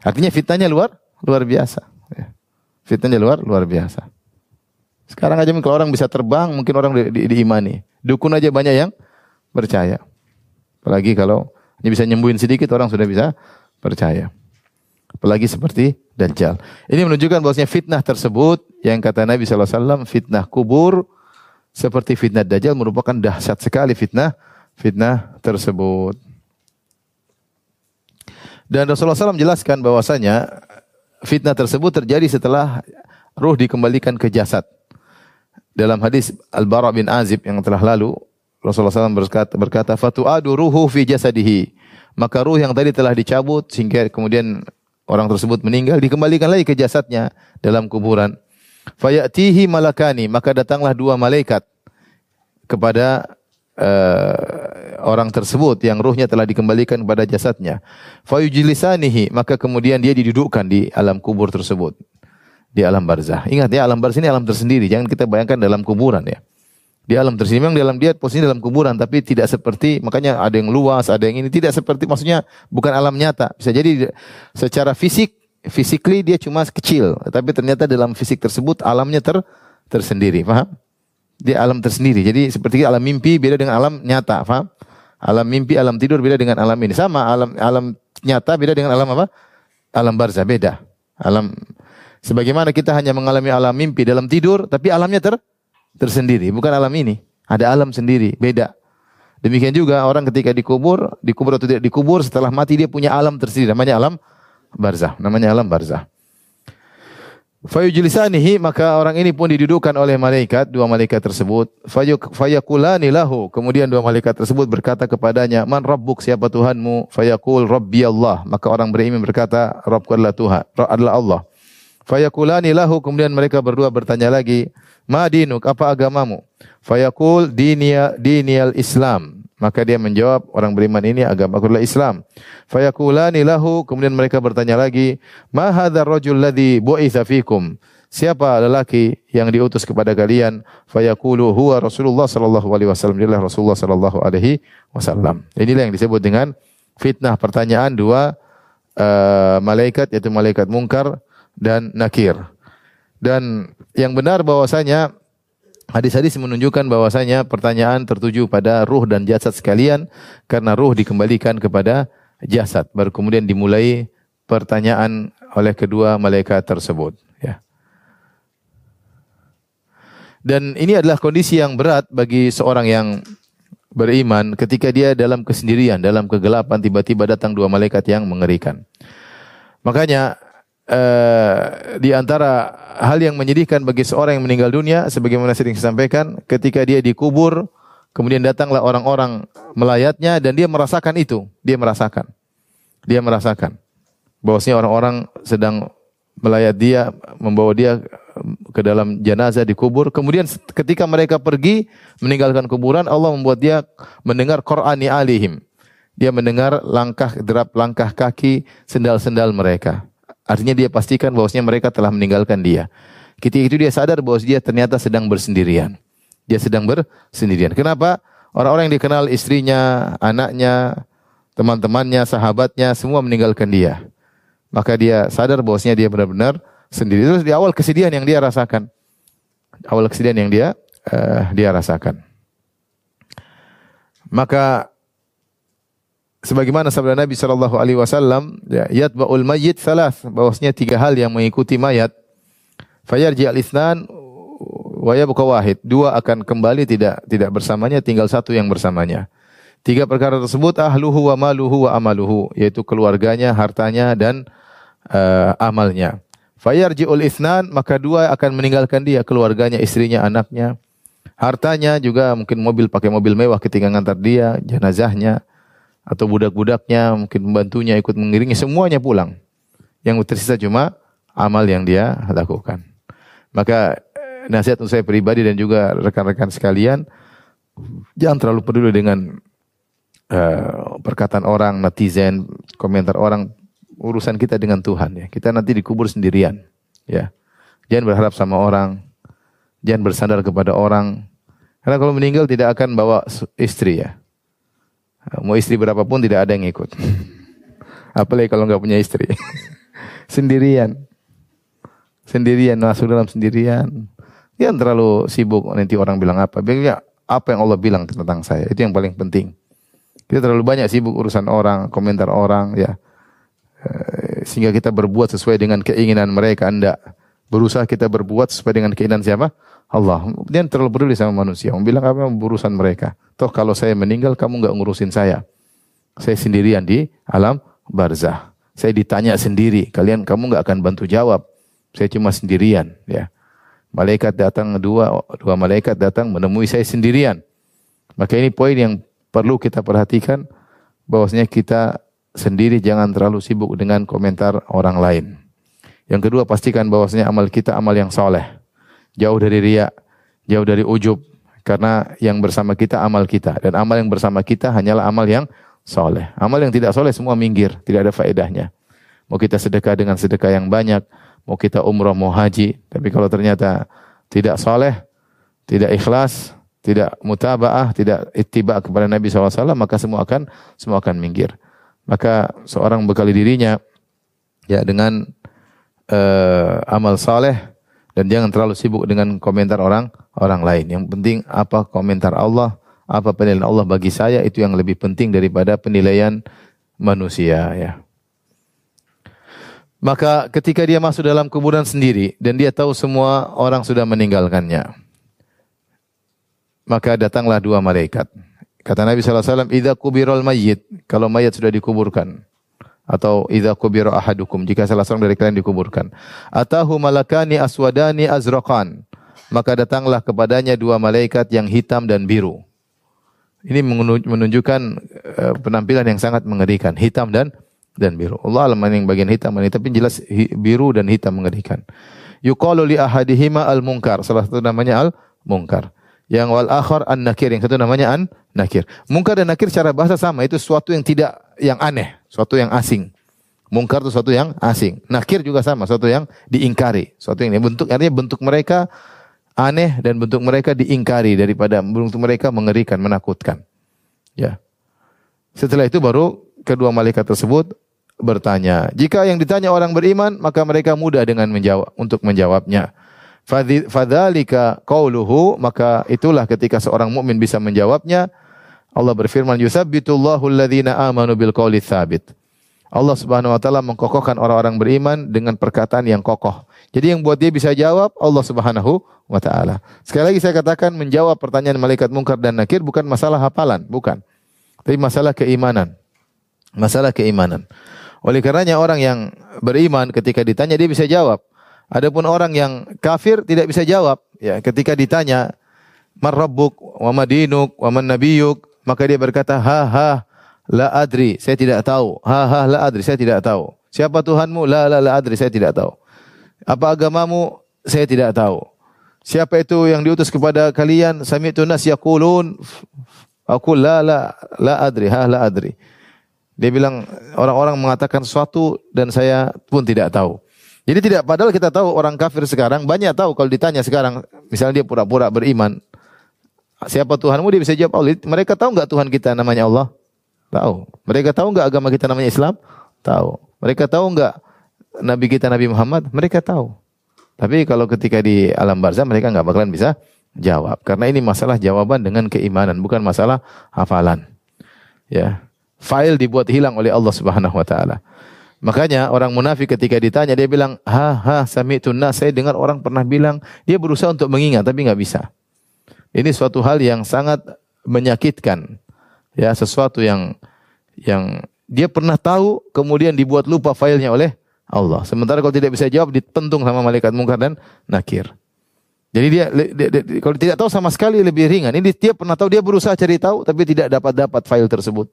Artinya fitnahnya luar luar biasa. Ya. Fitnahnya luar luar biasa. Sekarang aja kalau orang bisa terbang, mungkin orang di, di, diimani. Dukun aja banyak yang percaya. Apalagi kalau ini bisa nyembuhin sedikit, orang sudah bisa percaya. Apalagi seperti Dajjal. Ini menunjukkan bahwasanya fitnah tersebut yang kata Nabi SAW, fitnah kubur seperti fitnah Dajjal merupakan dahsyat sekali fitnah fitnah tersebut. Dan Rasulullah SAW menjelaskan bahwasanya fitnah tersebut terjadi setelah ruh dikembalikan ke jasad. Dalam hadis Al-Bara bin Azib yang telah lalu, Rasulullah SAW berkata, berkata Fatu'adu ruhu fi jasadihi. Maka ruh yang tadi telah dicabut sehingga kemudian orang tersebut meninggal dikembalikan lagi ke jasadnya dalam kuburan. Fayatihi malakani, maka datanglah dua malaikat kepada uh, orang tersebut yang ruhnya telah dikembalikan kepada jasadnya. Fayujlisanihi maka kemudian dia didudukkan di alam kubur tersebut. Di alam barzah. Ingat ya alam barzah ini alam tersendiri. Jangan kita bayangkan dalam kuburan ya. Di alam tersendiri memang dalam dia posisi dalam kuburan tapi tidak seperti makanya ada yang luas, ada yang ini tidak seperti maksudnya bukan alam nyata. Bisa jadi secara fisik physically dia cuma kecil, tapi ternyata dalam fisik tersebut alamnya ter tersendiri, paham? Dia alam tersendiri. Jadi seperti alam mimpi beda dengan alam nyata, paham? Alam mimpi, alam tidur beda dengan alam ini. Sama alam alam nyata beda dengan alam apa? Alam barzah beda. Alam sebagaimana kita hanya mengalami alam mimpi dalam tidur, tapi alamnya ter tersendiri, bukan alam ini. Ada alam sendiri, beda. Demikian juga orang ketika dikubur, dikubur atau tidak dikubur setelah mati dia punya alam tersendiri. Namanya alam barzah, namanya alam barzah. Fayujlisanihi maka orang ini pun didudukkan oleh malaikat dua malaikat tersebut. Fayakulani lahu. Kemudian dua malaikat tersebut berkata kepadanya man rabbuk siapa Tuhanmu? Fayakul rabbi Allah. Maka orang beriman berkata Rabbku adalah Tuhan adalah Allah fayakulani lahu kemudian mereka berdua bertanya lagi ma dinuk apa agamamu fayakul dinia dinial Islam maka dia menjawab, orang beriman ini agama adalah Islam. Fayakulani lahu, kemudian mereka bertanya lagi, Ma hadzal rajul ladzi bu'itsa fikum? Siapa lelaki yang diutus kepada kalian? Fayaqulu huwa Rasulullah sallallahu alaihi wasallam. Dia Rasulullah sallallahu alaihi wasallam. Inilah yang disebut dengan fitnah pertanyaan dua uh, malaikat yaitu malaikat mungkar dan nakir. Dan yang benar bahwasanya Hadis-hadis menunjukkan bahwasanya pertanyaan tertuju pada ruh dan jasad sekalian karena ruh dikembalikan kepada jasad. Baru kemudian dimulai pertanyaan oleh kedua malaikat tersebut. Ya. Dan ini adalah kondisi yang berat bagi seorang yang beriman ketika dia dalam kesendirian, dalam kegelapan tiba-tiba datang dua malaikat yang mengerikan. Makanya uh, di antara hal yang menyedihkan bagi seorang yang meninggal dunia sebagaimana sering saya sampaikan ketika dia dikubur kemudian datanglah orang-orang melayatnya dan dia merasakan itu. Dia merasakan. Dia merasakan bahwasanya orang-orang sedang melayat dia membawa dia ke dalam jenazah dikubur. Kemudian ketika mereka pergi meninggalkan kuburan Allah membuat dia mendengar Qur'ani alihim. Dia mendengar langkah derap langkah kaki sendal-sendal mereka Artinya dia pastikan bahwasanya mereka telah meninggalkan dia. Ketika itu dia sadar bahwa dia ternyata sedang bersendirian. Dia sedang bersendirian. Kenapa? Orang-orang yang dikenal istrinya, anaknya, teman-temannya, sahabatnya semua meninggalkan dia. Maka dia sadar bahwasanya dia benar-benar sendiri. Terus di awal kesedihan yang dia rasakan. Awal kesedihan yang dia uh, dia rasakan. Maka sebagaimana sabda Nabi sallallahu alaihi wasallam ya yatba'ul mayyit salas bahwasanya tiga hal yang mengikuti mayat. Fayarji al itsnan wa yabqa wahid. Dua akan kembali tidak tidak bersamanya tinggal satu yang bersamanya. Tiga perkara tersebut ahluhu wa maluhu wa amaluhu yaitu keluarganya hartanya dan uh, amalnya. Fayarji'ul itsnan maka dua akan meninggalkan dia keluarganya istrinya anaknya. Hartanya juga mungkin mobil pakai mobil mewah ketika ngantar dia jenazahnya atau budak-budaknya, mungkin membantunya ikut mengiringi, semuanya pulang. Yang tersisa cuma amal yang dia lakukan. Maka eh, nasihat untuk saya pribadi dan juga rekan-rekan sekalian, jangan terlalu peduli dengan uh, perkataan orang, netizen, komentar orang. Urusan kita dengan Tuhan ya. Kita nanti dikubur sendirian. Ya, jangan berharap sama orang, jangan bersandar kepada orang. Karena kalau meninggal tidak akan bawa istri ya. Mau istri berapapun tidak ada yang ikut. Apalagi kalau nggak punya istri. sendirian. Sendirian, masuk dalam sendirian. Dia terlalu sibuk nanti orang bilang apa. Biasanya apa yang Allah bilang tentang saya. Itu yang paling penting. Kita terlalu banyak sibuk urusan orang, komentar orang, ya. Eh, sehingga kita berbuat sesuai dengan keinginan mereka. Anda berusaha kita berbuat sesuai dengan keinginan siapa? Allah. Dia terlalu peduli sama manusia. Mau bilang apa urusan mereka. Toh kalau saya meninggal kamu nggak ngurusin saya. Saya sendirian di alam barzah. Saya ditanya sendiri. Kalian kamu nggak akan bantu jawab. Saya cuma sendirian. Ya. Malaikat datang dua dua malaikat datang menemui saya sendirian. Maka ini poin yang perlu kita perhatikan bahwasanya kita sendiri jangan terlalu sibuk dengan komentar orang lain. Yang kedua pastikan bahwasanya amal kita amal yang soleh jauh dari ria, jauh dari ujub. Karena yang bersama kita amal kita dan amal yang bersama kita hanyalah amal yang soleh. Amal yang tidak soleh semua minggir, tidak ada faedahnya. Mau kita sedekah dengan sedekah yang banyak, mau kita umroh, mau haji, tapi kalau ternyata tidak soleh, tidak ikhlas, tidak mutabaah, tidak ittiba kepada Nabi SAW, maka semua akan semua akan minggir. Maka seorang bekali dirinya ya dengan uh, amal saleh dan jangan terlalu sibuk dengan komentar orang orang lain. Yang penting apa komentar Allah, apa penilaian Allah bagi saya itu yang lebih penting daripada penilaian manusia ya. Maka ketika dia masuk dalam kuburan sendiri dan dia tahu semua orang sudah meninggalkannya. Maka datanglah dua malaikat. Kata Nabi SAW, Idza kubirul mayyit, kalau mayat sudah dikuburkan. Atau idza kubira ahadukum, jika salah seorang dari kalian dikuburkan. Atahu malakani aswadani azraqan. Maka datanglah kepadanya dua malaikat yang hitam dan biru. Ini menunjukkan eh, penampilan yang sangat mengerikan, hitam dan dan biru. Allah alam yang bagian hitam ini, tapi jelas biru dan hitam mengerikan. Yuqalu li ahadihima al-munkar. Salah satu namanya al-munkar. Yang wal akhar an-nakir, yang satu namanya an-nakir. Munkar dan nakir secara bahasa sama, itu sesuatu yang tidak yang aneh, sesuatu yang asing. Mungkar itu sesuatu yang asing. Nakir juga sama, sesuatu yang diingkari. Sesuatu yang bentuk artinya bentuk mereka aneh dan bentuk mereka diingkari daripada bentuk mereka mengerikan, menakutkan. Ya. Setelah itu baru kedua malaikat tersebut bertanya. Jika yang ditanya orang beriman, maka mereka mudah dengan menjawab untuk menjawabnya. Fadzalika qauluhu maka itulah ketika seorang mukmin bisa menjawabnya Allah berfirman yusabbitullahu alladhina amanu bil qawli tsabit. Allah Subhanahu wa taala mengkokohkan orang-orang beriman dengan perkataan yang kokoh. Jadi yang buat dia bisa jawab Allah Subhanahu wa taala. Sekali lagi saya katakan menjawab pertanyaan malaikat mungkar dan nakir bukan masalah hafalan, bukan. Tapi masalah keimanan. Masalah keimanan. Oleh karenanya orang yang beriman ketika ditanya dia bisa jawab. Adapun orang yang kafir tidak bisa jawab. Ya, ketika ditanya, "Man rabbuk wa madinuk wa man nabiyuk?" Maka dia berkata, "Ha ha, la adri, saya tidak tahu. Ha ha, la adri, saya tidak tahu. Siapa Tuhanmu? La la la adri, saya tidak tahu. Apa agamamu? Saya tidak tahu. Siapa itu yang diutus kepada kalian? Sami'tu nas yaqulun Aku la la la adri, ha la adri. Dia bilang orang-orang mengatakan sesuatu dan saya pun tidak tahu. Jadi tidak padahal kita tahu orang kafir sekarang banyak tahu kalau ditanya sekarang misalnya dia pura-pura beriman siapa Tuhanmu dia bisa jawab Allah. Mereka tahu nggak Tuhan kita namanya Allah? Tahu. Mereka tahu nggak agama kita namanya Islam? Tahu. Mereka tahu nggak Nabi kita Nabi Muhammad? Mereka tahu. Tapi kalau ketika di alam barzah mereka nggak bakalan bisa jawab karena ini masalah jawaban dengan keimanan bukan masalah hafalan. Ya. File dibuat hilang oleh Allah Subhanahu wa taala. Makanya orang munafik ketika ditanya dia bilang, "Ha ha sami'tu nas." Saya dengar orang pernah bilang, dia berusaha untuk mengingat tapi nggak bisa. Ini suatu hal yang sangat menyakitkan. Ya, sesuatu yang yang dia pernah tahu kemudian dibuat lupa filenya oleh Allah. Sementara kalau tidak bisa jawab ditentung sama malaikat mungkar dan nakir. Jadi dia, dia, dia kalau tidak tahu sama sekali lebih ringan. Ini dia pernah tahu dia berusaha cari tahu tapi tidak dapat dapat file tersebut.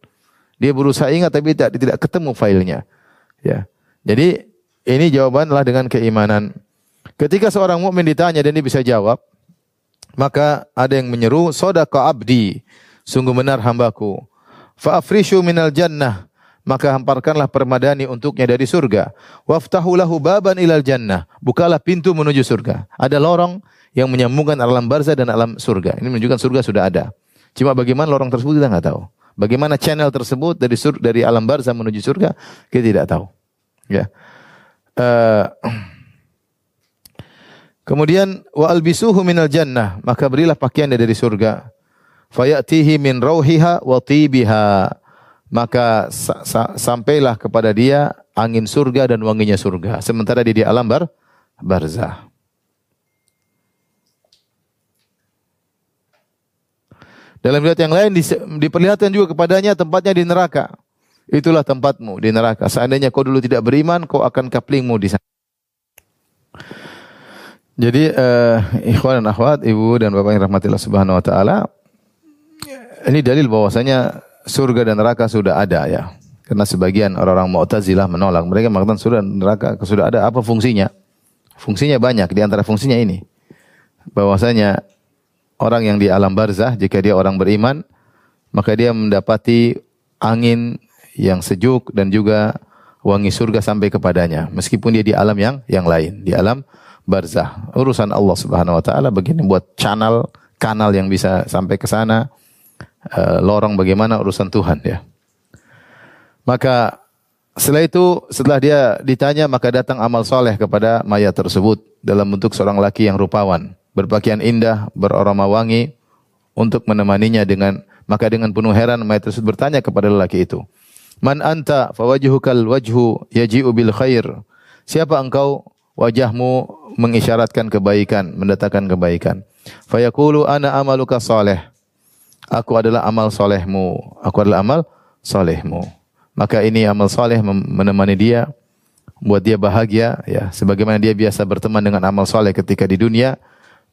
Dia berusaha ingat tapi tidak tidak ketemu filenya. Ya. Jadi ini jawabanlah dengan keimanan. Ketika seorang mukmin ditanya dan dia bisa jawab, maka ada yang menyeru, "Sadaqa abdi." Sungguh benar hambaku. Fa'afrishu minal jannah. Maka hamparkanlah permadani untuknya dari surga. Waftahu lahu baban ilal jannah. Bukalah pintu menuju surga. Ada lorong yang menyambungkan alam barzah dan alam surga. Ini menunjukkan surga sudah ada. Cuma bagaimana lorong tersebut kita nggak tahu. Bagaimana channel tersebut dari sur dari alam barzah menuju surga kita tidak tahu. Ya. Uh, kemudian wa albisuhu minal jannah, maka berilah pakaian dari surga. Fayatihi min rauhiha wa tibiha. Maka sa sa sampailah kepada dia angin surga dan wanginya surga. Sementara dia di alam bar barzah. Dalam riwayat yang lain diperlihatkan juga kepadanya tempatnya di neraka. Itulah tempatmu di neraka. Seandainya kau dulu tidak beriman, kau akan kaplingmu di sana. Jadi uh, ikhwan dan akhwat, ibu dan bapak yang rahmatillah subhanahu wa ta'ala, ini dalil bahwasanya surga dan neraka sudah ada ya. Karena sebagian orang-orang Mu'tazilah menolak. Mereka mengatakan surga dan neraka sudah ada. Apa fungsinya? Fungsinya banyak. Di antara fungsinya ini. Bahwasanya orang yang di alam barzah jika dia orang beriman maka dia mendapati angin yang sejuk dan juga wangi surga sampai kepadanya. Meskipun dia di alam yang yang lain di alam barzah. Urusan Allah Subhanahu wa taala begini buat channel kanal yang bisa sampai ke sana uh, lorong bagaimana urusan Tuhan ya. Maka setelah itu setelah dia ditanya maka datang amal soleh kepada mayat tersebut dalam bentuk seorang laki yang rupawan berpakaian indah beraroma wangi untuk menemaninya dengan maka dengan penuh heran mayat tersebut bertanya kepada lelaki itu Man anta fawajhukal wajhu yaji'u bil khair. Siapa engkau? Wajahmu mengisyaratkan kebaikan, mendatangkan kebaikan. Fayaqulu ana amaluka saleh. Aku adalah amal solehmu. Aku adalah amal solehmu. Maka ini amal soleh menemani dia, buat dia bahagia, ya. Sebagaimana dia biasa berteman dengan amal soleh ketika di dunia,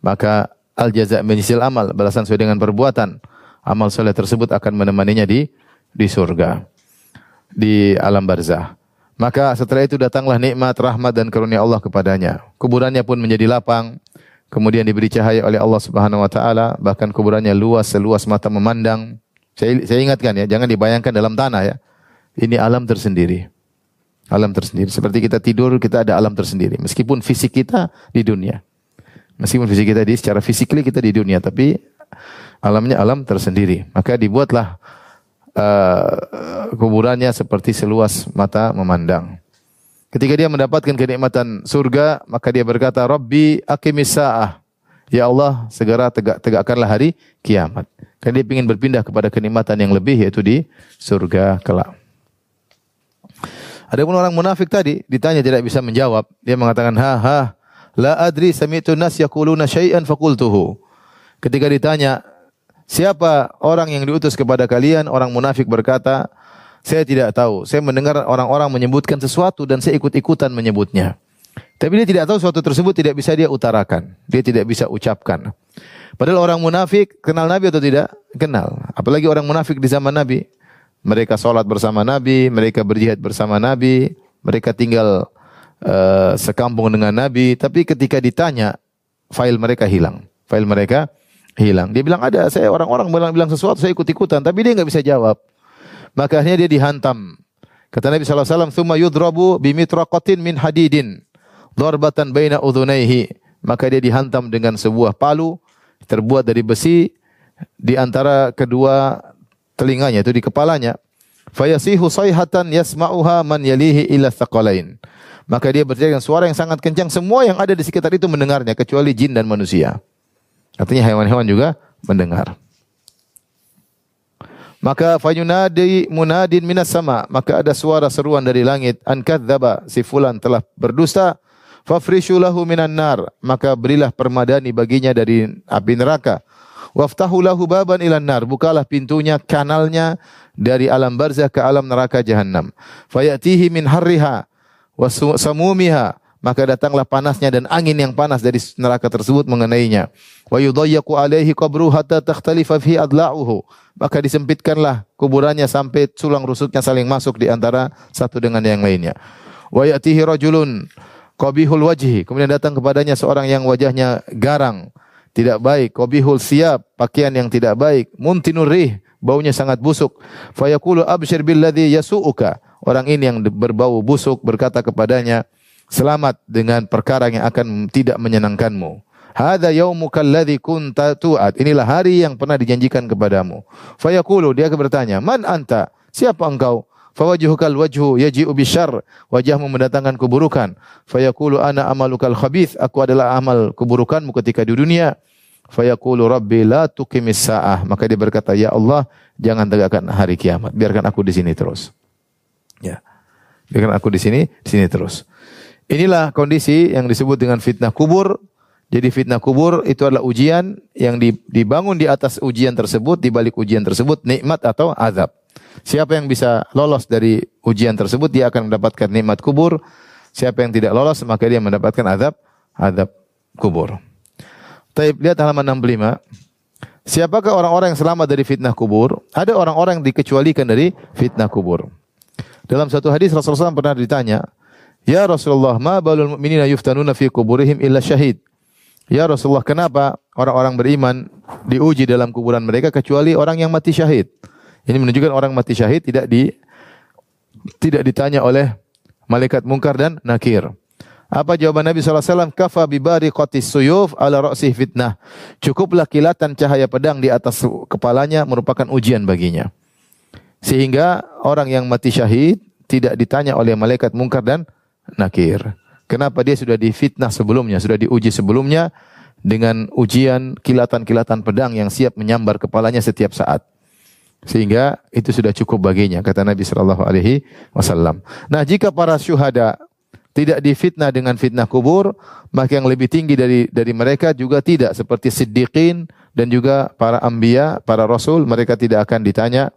maka al jaza menyisil amal, balasan sesuai dengan perbuatan. Amal soleh tersebut akan menemaninya di di surga di alam barzah. Maka setelah itu datanglah nikmat, rahmat dan karunia Allah kepadanya. Kuburannya pun menjadi lapang, kemudian diberi cahaya oleh Allah Subhanahu wa taala, bahkan kuburannya luas seluas mata memandang. Saya, saya ingatkan ya, jangan dibayangkan dalam tanah ya. Ini alam tersendiri. Alam tersendiri. Seperti kita tidur, kita ada alam tersendiri. Meskipun fisik kita di dunia. Meskipun fisik kita di secara fisikly kita di dunia, tapi alamnya alam tersendiri. Maka dibuatlah uh, kuburannya seperti seluas mata memandang. Ketika dia mendapatkan kenikmatan surga, maka dia berkata, Rabbi akimis sa'ah. Ya Allah, segera tegak, tegakkanlah hari kiamat. Karena dia ingin berpindah kepada kenikmatan yang lebih, yaitu di surga kelak. Ada pun orang munafik tadi, ditanya tidak bisa menjawab. Dia mengatakan, ha ha, la adri sami'tu nas yakuluna syai'an fakultuhu. Ketika ditanya, Siapa orang yang diutus kepada kalian? Orang munafik berkata, saya tidak tahu. Saya mendengar orang-orang menyebutkan sesuatu dan saya ikut-ikutan menyebutnya. Tapi dia tidak tahu sesuatu tersebut tidak bisa dia utarakan. Dia tidak bisa ucapkan. Padahal orang munafik kenal Nabi atau tidak? Kenal. Apalagi orang munafik di zaman Nabi. Mereka sholat bersama Nabi, mereka berjihad bersama Nabi, mereka tinggal uh, sekampung dengan Nabi. Tapi ketika ditanya, file mereka hilang. File mereka hilang. Dia bilang ada, saya orang-orang bilang, bilang sesuatu, saya ikut-ikutan, tapi dia nggak bisa jawab. Maka akhirnya dia dihantam. Kata Nabi SAW, Thumma yudrabu bimitraqatin min hadidin, darbatan baina udhunaihi. Maka dia dihantam dengan sebuah palu, terbuat dari besi, di antara kedua telinganya, itu di kepalanya. Fayasihu sayhatan yasma'uha man yalihi ila. Maka dia berteriak dengan suara yang sangat kencang, semua yang ada di sekitar itu mendengarnya, kecuali jin dan manusia. Artinya hewan-hewan juga mendengar. Maka fayunadi munadin minas sama. Maka ada suara seruan dari langit. An kadzaba si fulan telah berdusta. Fafrishu lahu minan nar. Maka berilah permadani baginya dari api neraka. Waftahu lahu baban ilan nar. Bukalah pintunya, kanalnya dari alam barzah ke alam neraka jahanam. Fayatihi min harriha wa samumiha maka datanglah panasnya dan angin yang panas dari neraka tersebut mengenainya. Wa yudayyaqu alaihi qabru hatta takhtalifa fi adla'uhu. Maka disempitkanlah kuburannya sampai tulang rusuknya saling masuk di antara satu dengan yang lainnya. Wa ya'tihi rajulun qabihul wajhi. Kemudian datang kepadanya seorang yang wajahnya garang, tidak baik, qabihul siap, pakaian yang tidak baik, muntinur rih, baunya sangat busuk. Fa yaqulu abshir billadhi yasu'uka. Orang ini yang berbau busuk berkata kepadanya, selamat dengan perkara yang akan tidak menyenangkanmu. Hada yaumuka alladhi kunta tu'ad. Inilah hari yang pernah dijanjikan kepadamu. Fayaqulu dia bertanya, "Man anta? Siapa engkau?" Fawajuhukal wajhu yaji'u bisyarr. Wajahmu mendatangkan keburukan. Fayaqulu ana amalukal khabith. Aku adalah amal keburukanmu ketika di dunia. Fayaqulu rabbi la tuqimis sa'ah. Maka dia berkata, "Ya Allah, jangan tegakkan hari kiamat. Biarkan aku di sini terus." Ya. Biarkan aku di sini, di sini terus. Inilah kondisi yang disebut dengan fitnah kubur. Jadi fitnah kubur itu adalah ujian yang dibangun di atas ujian tersebut, di balik ujian tersebut nikmat atau azab. Siapa yang bisa lolos dari ujian tersebut dia akan mendapatkan nikmat kubur. Siapa yang tidak lolos maka dia mendapatkan azab azab kubur. Taib lihat halaman 65. Siapakah orang-orang yang selamat dari fitnah kubur? Ada orang-orang yang dikecualikan dari fitnah kubur. Dalam satu hadis Rasulullah SAW pernah ditanya, Ya Rasulullah, ma balul mu'minina yuftanuna fi kuburihim illa syahid. Ya Rasulullah, kenapa orang-orang beriman diuji dalam kuburan mereka kecuali orang yang mati syahid? Ini menunjukkan orang mati syahid tidak di tidak ditanya oleh malaikat mungkar dan nakir. Apa jawaban Nabi SAW? Kafa bibari qatis suyuf ala ra'sih fitnah. Cukuplah kilatan cahaya pedang di atas kepalanya merupakan ujian baginya. Sehingga orang yang mati syahid tidak ditanya oleh malaikat mungkar dan nakir. Kenapa dia sudah difitnah sebelumnya, sudah diuji sebelumnya dengan ujian kilatan-kilatan pedang yang siap menyambar kepalanya setiap saat. Sehingga itu sudah cukup baginya kata Nabi sallallahu alaihi wasallam. Nah, jika para syuhada tidak difitnah dengan fitnah kubur, maka yang lebih tinggi dari dari mereka juga tidak seperti siddiqin dan juga para anbiya, para rasul, mereka tidak akan ditanya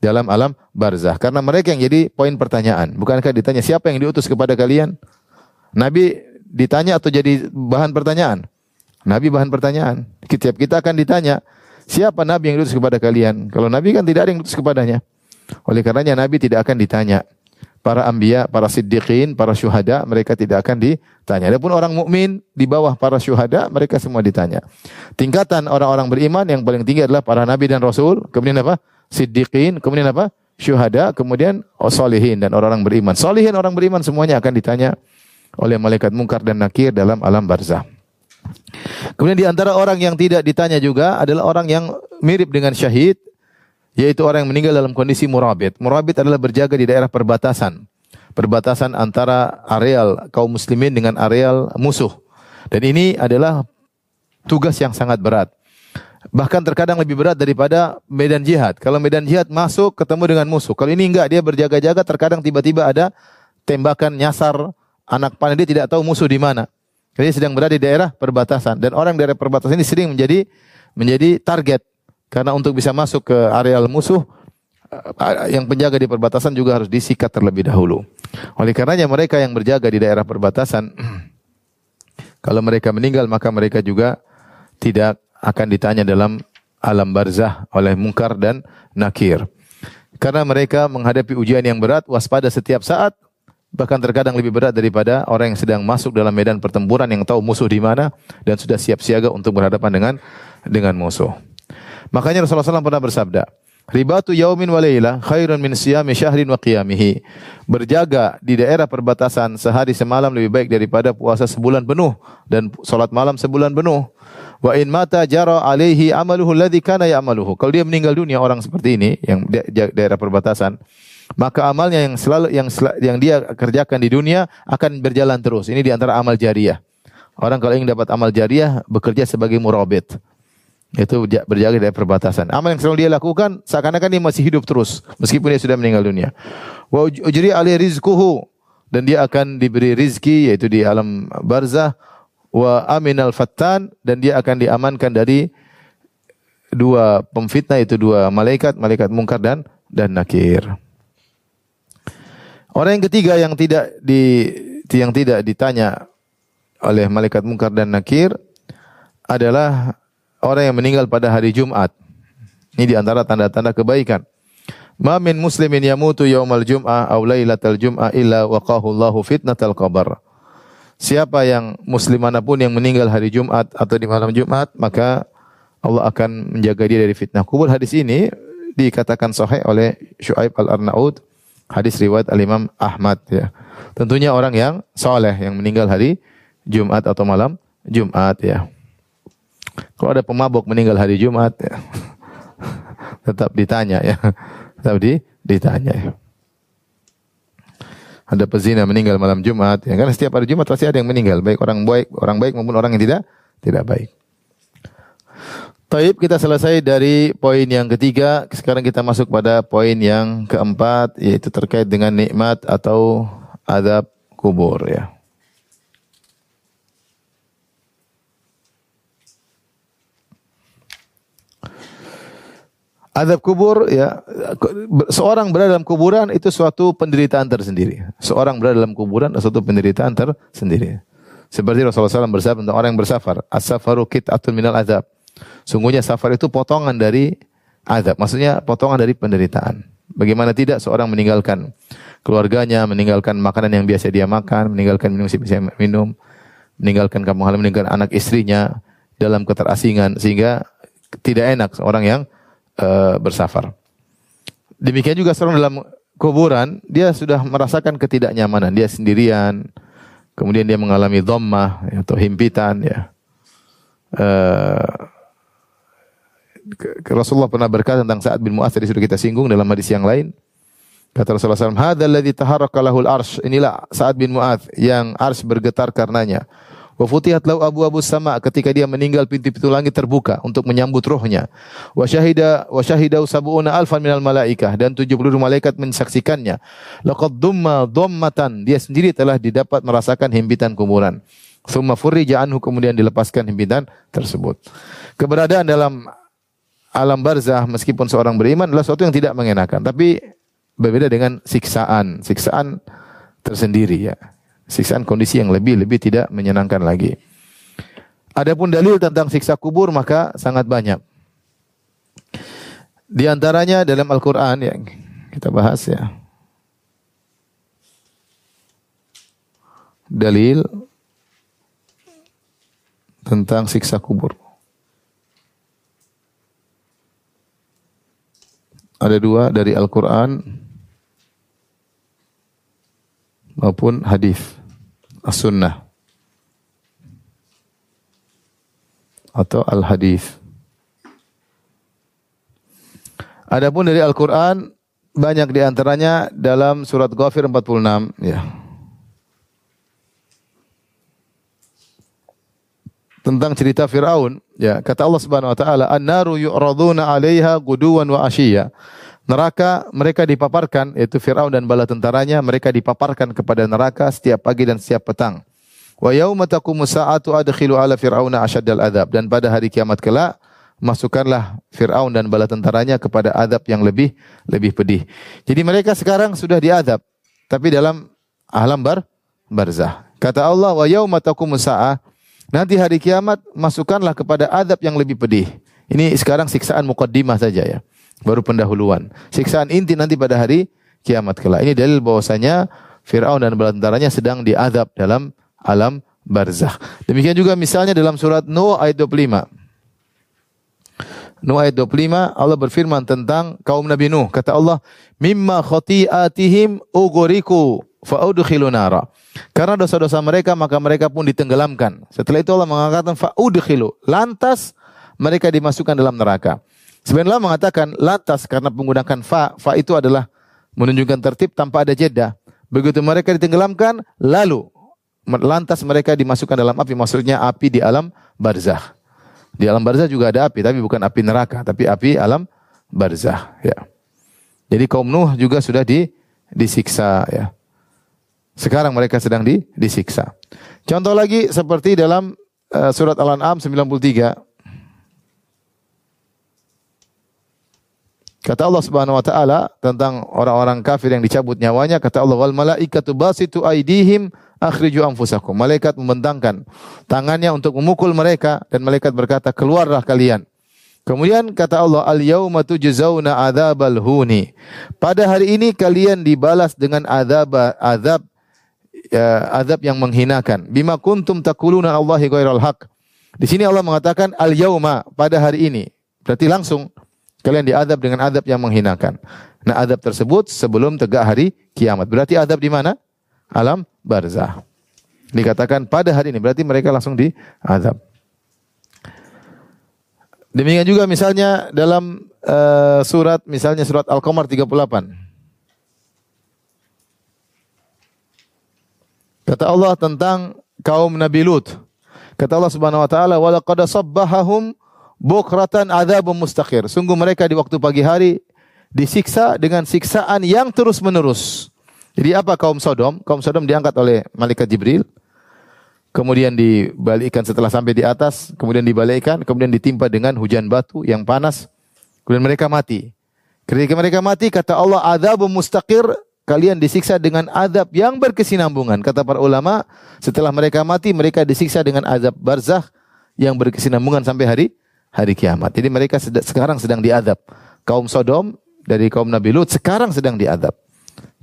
dalam alam barzah karena mereka yang jadi poin pertanyaan. Bukankah ditanya siapa yang diutus kepada kalian? Nabi ditanya atau jadi bahan pertanyaan? Nabi bahan pertanyaan. Setiap kita akan ditanya, siapa nabi yang diutus kepada kalian? Kalau nabi kan tidak ada yang diutus kepadanya. Oleh karenanya nabi tidak akan ditanya para anbiya, para siddiqin, para syuhada, mereka tidak akan ditanya. Adapun orang mukmin di bawah para syuhada, mereka semua ditanya. Tingkatan orang-orang beriman yang paling tinggi adalah para nabi dan rasul, kemudian apa? Siddiqin, kemudian apa? Syuhada, kemudian solihin dan orang-orang beriman. Solihin orang beriman semuanya akan ditanya oleh malaikat mungkar dan nakir dalam alam barzah. Kemudian di antara orang yang tidak ditanya juga adalah orang yang mirip dengan syahid, yaitu orang yang meninggal dalam kondisi murabit. Murabit adalah berjaga di daerah perbatasan. Perbatasan antara areal kaum muslimin dengan areal musuh. Dan ini adalah tugas yang sangat berat. Bahkan terkadang lebih berat daripada medan jihad. Kalau medan jihad masuk ketemu dengan musuh. Kalau ini enggak, dia berjaga-jaga terkadang tiba-tiba ada tembakan nyasar anak panah dia tidak tahu musuh di mana. Dia sedang berada di daerah perbatasan dan orang dari perbatasan ini sering menjadi menjadi target karena untuk bisa masuk ke areal musuh, eh, yang penjaga di perbatasan juga harus disikat terlebih dahulu. Oleh karenanya mereka yang berjaga di daerah perbatasan, kalau mereka meninggal maka mereka juga tidak akan ditanya dalam alam barzah oleh mungkar dan nakir. Karena mereka menghadapi ujian yang berat, waspada setiap saat, bahkan terkadang lebih berat daripada orang yang sedang masuk dalam medan pertempuran yang tahu musuh di mana dan sudah siap siaga untuk berhadapan dengan dengan musuh. Makanya Rasulullah SAW pernah bersabda, Ribatu yaumin wa layla khairun min siyami syahrin wa qiyamihi. Berjaga di daerah perbatasan sehari semalam lebih baik daripada puasa sebulan penuh dan salat malam sebulan penuh. Wa in mata jara alaihi amaluhu alladhi kana ya'maluhu. Kalau dia meninggal dunia orang seperti ini yang daerah perbatasan, maka amalnya yang selalu yang yang dia kerjakan di dunia akan berjalan terus. Ini di antara amal jariah. Orang kalau ingin dapat amal jariah bekerja sebagai murabit. Itu berjaga dari perbatasan. Amal yang selalu dia lakukan seakan-akan dia masih hidup terus meskipun dia sudah meninggal dunia. Wa ujri ali rizquhu dan dia akan diberi rizki yaitu di alam barzah wa aminal fattan dan dia akan diamankan dari dua pemfitnah itu dua malaikat, malaikat mungkar dan dan nakir. Orang yang ketiga yang tidak di yang tidak ditanya oleh malaikat mungkar dan nakir adalah orang yang meninggal pada hari Jumat. Ini di antara tanda-tanda kebaikan. Ma min muslimin yamutu yaumal jum'ah aw lailatal jum'ah illa waqahu Allahu fitnatal qabr. Siapa yang muslim mana pun yang meninggal hari Jumat atau di malam Jumat, maka Allah akan menjaga dia dari fitnah kubur. Hadis ini dikatakan sahih oleh Syuaib Al-Arnaud, hadis riwayat Al-Imam Ahmad ya. Tentunya orang yang soleh yang meninggal hari Jumat atau malam Jumat ya. Kalau ada pemabok meninggal hari Jumat, ya, tetap ditanya ya, tetap di, ditanya ya. Ada pezina meninggal malam Jumat, ya kan setiap hari Jumat pasti ada yang meninggal, baik orang baik, orang baik maupun orang yang tidak tidak baik. Taib kita selesai dari poin yang ketiga. Sekarang kita masuk pada poin yang keempat yaitu terkait dengan nikmat atau adab kubur ya. Adab kubur ya seorang berada dalam kuburan itu suatu penderitaan tersendiri. Seorang berada dalam kuburan adalah suatu penderitaan tersendiri. Seperti Rasulullah SAW bersabda tentang orang yang bersafar, as-safaru kit'atun minal azab. Sungguhnya safar itu potongan dari azab, maksudnya potongan dari penderitaan. Bagaimana tidak seorang meninggalkan keluarganya, meninggalkan makanan yang biasa dia makan, meninggalkan minum yang biasa minum, meninggalkan kampung halaman, meninggalkan anak istrinya dalam keterasingan sehingga tidak enak seorang yang uh, bersafar. Demikian juga seorang dalam kuburan, dia sudah merasakan ketidaknyamanan, dia sendirian, kemudian dia mengalami dhammah atau himpitan ya. Uh, Rasulullah pernah berkata tentang Sa'ad bin Mu'adz tadi sudah kita singgung dalam hadis yang lain. Kata Rasulullah SAW, Hadzal ladzi taharraka lahul arsh. Inilah Sa'ad bin Mu'adz yang arsh bergetar karenanya. Wa futihat lau abu-abu sama ketika dia meninggal pintu-pintu langit terbuka untuk menyambut rohnya. Wa syahida wa syahida sab'una alfan minal malaikah dan 70 malaikat mensaksikannya. Laqad dumma dhammatan dia sendiri telah didapat merasakan himpitan kuburan. Summa furrija anhu kemudian dilepaskan himpitan tersebut. Keberadaan dalam alam barzah meskipun seorang beriman adalah sesuatu yang tidak mengenakan, tapi berbeda dengan siksaan, siksaan tersendiri ya. Siksaan kondisi yang lebih-lebih tidak menyenangkan lagi. Adapun dalil tentang siksa kubur maka sangat banyak. Di antaranya dalam Al-Qur'an yang kita bahas ya. Dalil tentang siksa kubur. Ada dua dari Al-Quran maupun hadis as-sunnah atau al-hadis. Adapun dari Al-Quran banyak di antaranya dalam surat Ghafir 46 ya. Tentang cerita Firaun Ya, kata Allah Subhanahu wa taala, "An-naru yu'raduna 'alaiha guduwan wa ashiya." Neraka mereka dipaparkan yaitu Firaun dan bala tentaranya mereka dipaparkan kepada neraka setiap pagi dan setiap petang. Wa yauma taqumu sa'atu adkhilu ala fir'auna asyaddal adzab dan pada hari kiamat kelak masukkanlah Firaun dan bala tentaranya kepada adab yang lebih lebih pedih. Jadi mereka sekarang sudah diadab tapi dalam alam bar barzah. Kata Allah wa yauma taqumu sa'ah Nanti hari kiamat masukkanlah kepada adab yang lebih pedih. Ini sekarang siksaan mukaddimah saja ya. Baru pendahuluan. Siksaan inti nanti pada hari kiamat kelak. Ini dalil bahwasanya Fir'aun dan bala tentaranya sedang diadab dalam alam barzakh. Demikian juga misalnya dalam surat Nuh ayat 25. Nuh ayat 25 Allah berfirman tentang kaum Nabi Nuh. Kata Allah, "Mimma khati'atihim ugriku fa'udkhilu nara." Karena dosa-dosa mereka maka mereka pun ditenggelamkan. Setelah itu Allah mengatakan fa'udkhilu. Lantas mereka dimasukkan dalam neraka. Sebenarnya mengatakan lantas karena menggunakan fa. Fa itu adalah menunjukkan tertib tanpa ada jeda. Begitu mereka ditenggelamkan, lalu lantas mereka dimasukkan dalam api. Maksudnya api di alam barzah. Di alam barzah juga ada api, tapi bukan api neraka, tapi api alam barzah. Ya. Jadi kaum Nuh juga sudah di, disiksa. Ya. Sekarang mereka sedang di, disiksa. Contoh lagi seperti dalam uh, surat Al-An'am 93. Kata Allah Subhanahu wa taala tentang orang-orang kafir yang dicabut nyawanya, kata Allah wal malaikatu basitu aidihim akhriju anfusakum. Malaikat membentangkan tangannya untuk memukul mereka dan malaikat berkata, "Keluarlah kalian." Kemudian kata Allah, "Al-yauma tujzauna adzabal huni." Pada hari ini kalian dibalas dengan azab azab ya, azab yang menghinakan. Bima kuntum takuluna Allahi ghairal haq. Di sini Allah mengatakan al yauma pada hari ini. Berarti langsung kalian diadab dengan adab yang menghinakan. Nah, adab tersebut sebelum tegak hari kiamat. Berarti adab di mana? Alam barzah. Dikatakan pada hari ini berarti mereka langsung diadab. Demikian juga misalnya dalam uh, surat misalnya surat Al-Qamar 38. Kata Allah tentang kaum Nabi Lut. Kata Allah Subhanahu wa taala, "Wa laqad sabbahahum bukratan adzabun mustaqir." Sungguh mereka di waktu pagi hari disiksa dengan siksaan yang terus-menerus. Jadi apa kaum Sodom? Kaum Sodom diangkat oleh malaikat Jibril. Kemudian dibalikkan setelah sampai di atas, kemudian dibalikkan, kemudian ditimpa dengan hujan batu yang panas. Kemudian mereka mati. Ketika mereka mati, kata Allah, "Adzabun mustaqir." kalian disiksa dengan azab yang berkesinambungan. Kata para ulama, setelah mereka mati, mereka disiksa dengan azab barzakh yang berkesinambungan sampai hari hari kiamat. Jadi mereka sed sekarang sedang diadab. Kaum Sodom dari kaum Nabi Lut sekarang sedang diadab.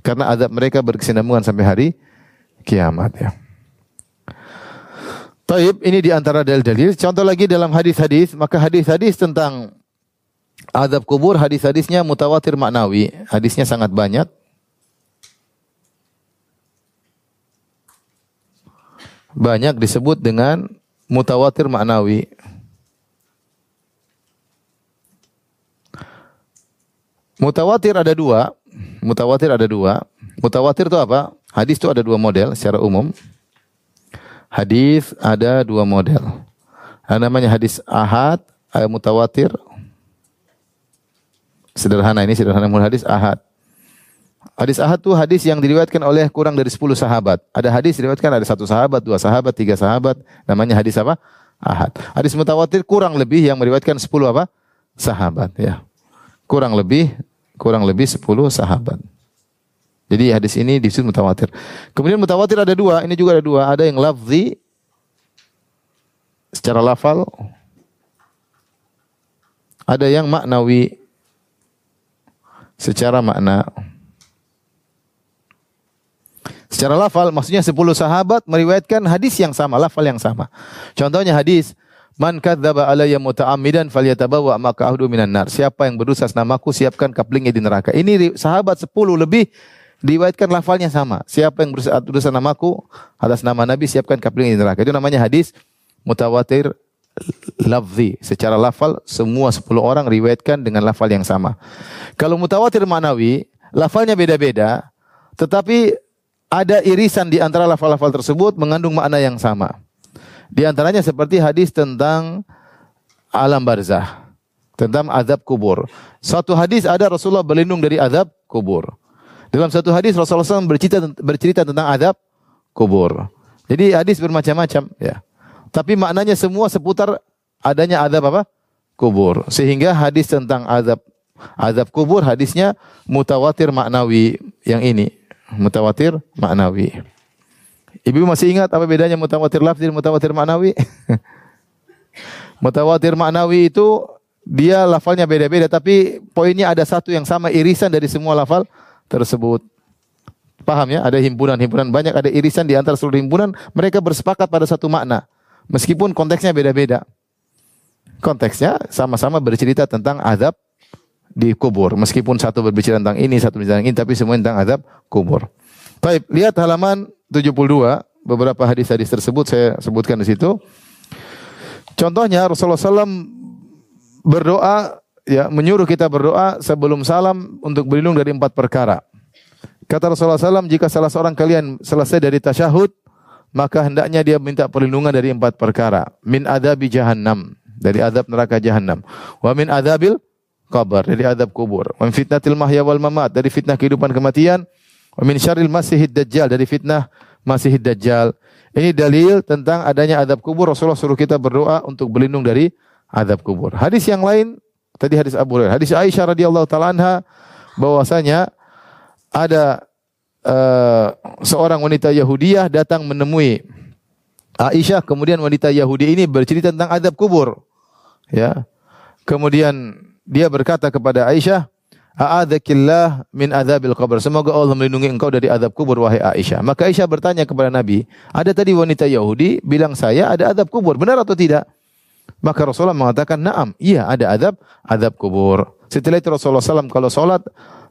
Karena azab mereka berkesinambungan sampai hari kiamat ya. Taib ini di antara dalil-dalil. Contoh lagi dalam hadis-hadis, maka hadis-hadis tentang adab kubur, hadis-hadisnya mutawatir maknawi. Hadisnya sangat banyak. Banyak disebut dengan mutawatir maknawi. Mutawatir ada dua. Mutawatir ada dua. Mutawatir itu apa? Hadis itu ada dua model secara umum. Hadis ada dua model. Ada namanya hadis ahad, ayat mutawatir. Sederhana ini sederhana mul hadis ahad. Hadis ahad itu hadis yang diriwayatkan oleh kurang dari 10 sahabat. Ada hadis diriwayatkan ada satu sahabat, dua sahabat, tiga sahabat. Namanya hadis apa? Ahad. Hadis mutawatir kurang lebih yang meriwayatkan 10 apa? Sahabat ya. Kurang lebih kurang lebih 10 sahabat. Jadi hadis ini disebut mutawatir. Kemudian mutawatir ada dua, ini juga ada dua. Ada yang lafzi secara lafal. Ada yang maknawi secara makna. Secara lafal maksudnya 10 sahabat meriwayatkan hadis yang sama, lafal yang sama. Contohnya hadis Man kadzdzaba alayya muta'ammidan falyatabawa maq'ahu minan nar. Siapa yang berdosa namaku siapkan kaplingnya di neraka. Ini sahabat 10 lebih Diriwayatkan lafalnya sama. Siapa yang berusaha namaku atas nama Nabi siapkan kapling di neraka. Itu namanya hadis mutawatir lafzi. Secara lafal semua 10 orang riwayatkan dengan lafal yang sama. Kalau mutawatir manawi, lafalnya beda-beda, tetapi ada irisan di antara lafal-lafal tersebut mengandung makna yang sama. Di antaranya seperti hadis tentang alam barzah, tentang azab kubur. Suatu hadis ada Rasulullah berlindung dari azab kubur. Dalam satu hadis Rasulullah SAW bercerita, bercerita tentang adab kubur. Jadi hadis bermacam-macam ya. Tapi maknanya semua seputar adanya adab apa? Kubur. Sehingga hadis tentang adab adab kubur hadisnya mutawatir maknawi yang ini. Mutawatir maknawi. Ibu masih ingat apa bedanya mutawatir lafzi dan mutawatir maknawi? mutawatir maknawi itu dia lafalnya beda-beda tapi poinnya ada satu yang sama irisan dari semua lafal tersebut. Paham ya? Ada himpunan-himpunan banyak, ada irisan di antara seluruh himpunan, mereka bersepakat pada satu makna. Meskipun konteksnya beda-beda. Konteksnya sama-sama bercerita tentang azab di kubur. Meskipun satu berbicara tentang ini, satu berbicara tentang ini, tapi semua tentang azab kubur. Baik, lihat halaman 72, beberapa hadis-hadis tersebut saya sebutkan di situ. Contohnya Rasulullah SAW berdoa ya menyuruh kita berdoa sebelum salam untuk berlindung dari empat perkara. Kata Rasulullah SAW, jika salah seorang kalian selesai dari tasyahud, maka hendaknya dia minta perlindungan dari empat perkara. Min adabi jahannam, dari adab neraka jahannam. Wa min adabil kabar, dari adab kubur. Wa fitnatil mahya wal mamat, dari fitnah kehidupan kematian. Wa min syaril masihid dajjal, dari fitnah masihid dajjal. Ini dalil tentang adanya adab kubur. Rasulullah suruh kita berdoa untuk berlindung dari adab kubur. Hadis yang lain Tadi hadis Abu Hurairah. Hadis Aisyah radhiyallahu taala anha bahwasanya ada uh, seorang wanita Yahudiyah datang menemui Aisyah, kemudian wanita Yahudi ini bercerita tentang adab kubur. Ya. Kemudian dia berkata kepada Aisyah, "A'adzakillah min adzabil qabr." Semoga Allah melindungi engkau dari adab kubur wahai Aisyah. Maka Aisyah bertanya kepada Nabi, "Ada tadi wanita Yahudi bilang saya ada adab kubur, benar atau tidak?" Maka Rasulullah mengatakan, "Na'am, iya ada adab, adab kubur." Setelah itu Rasulullah SAW kalau sholat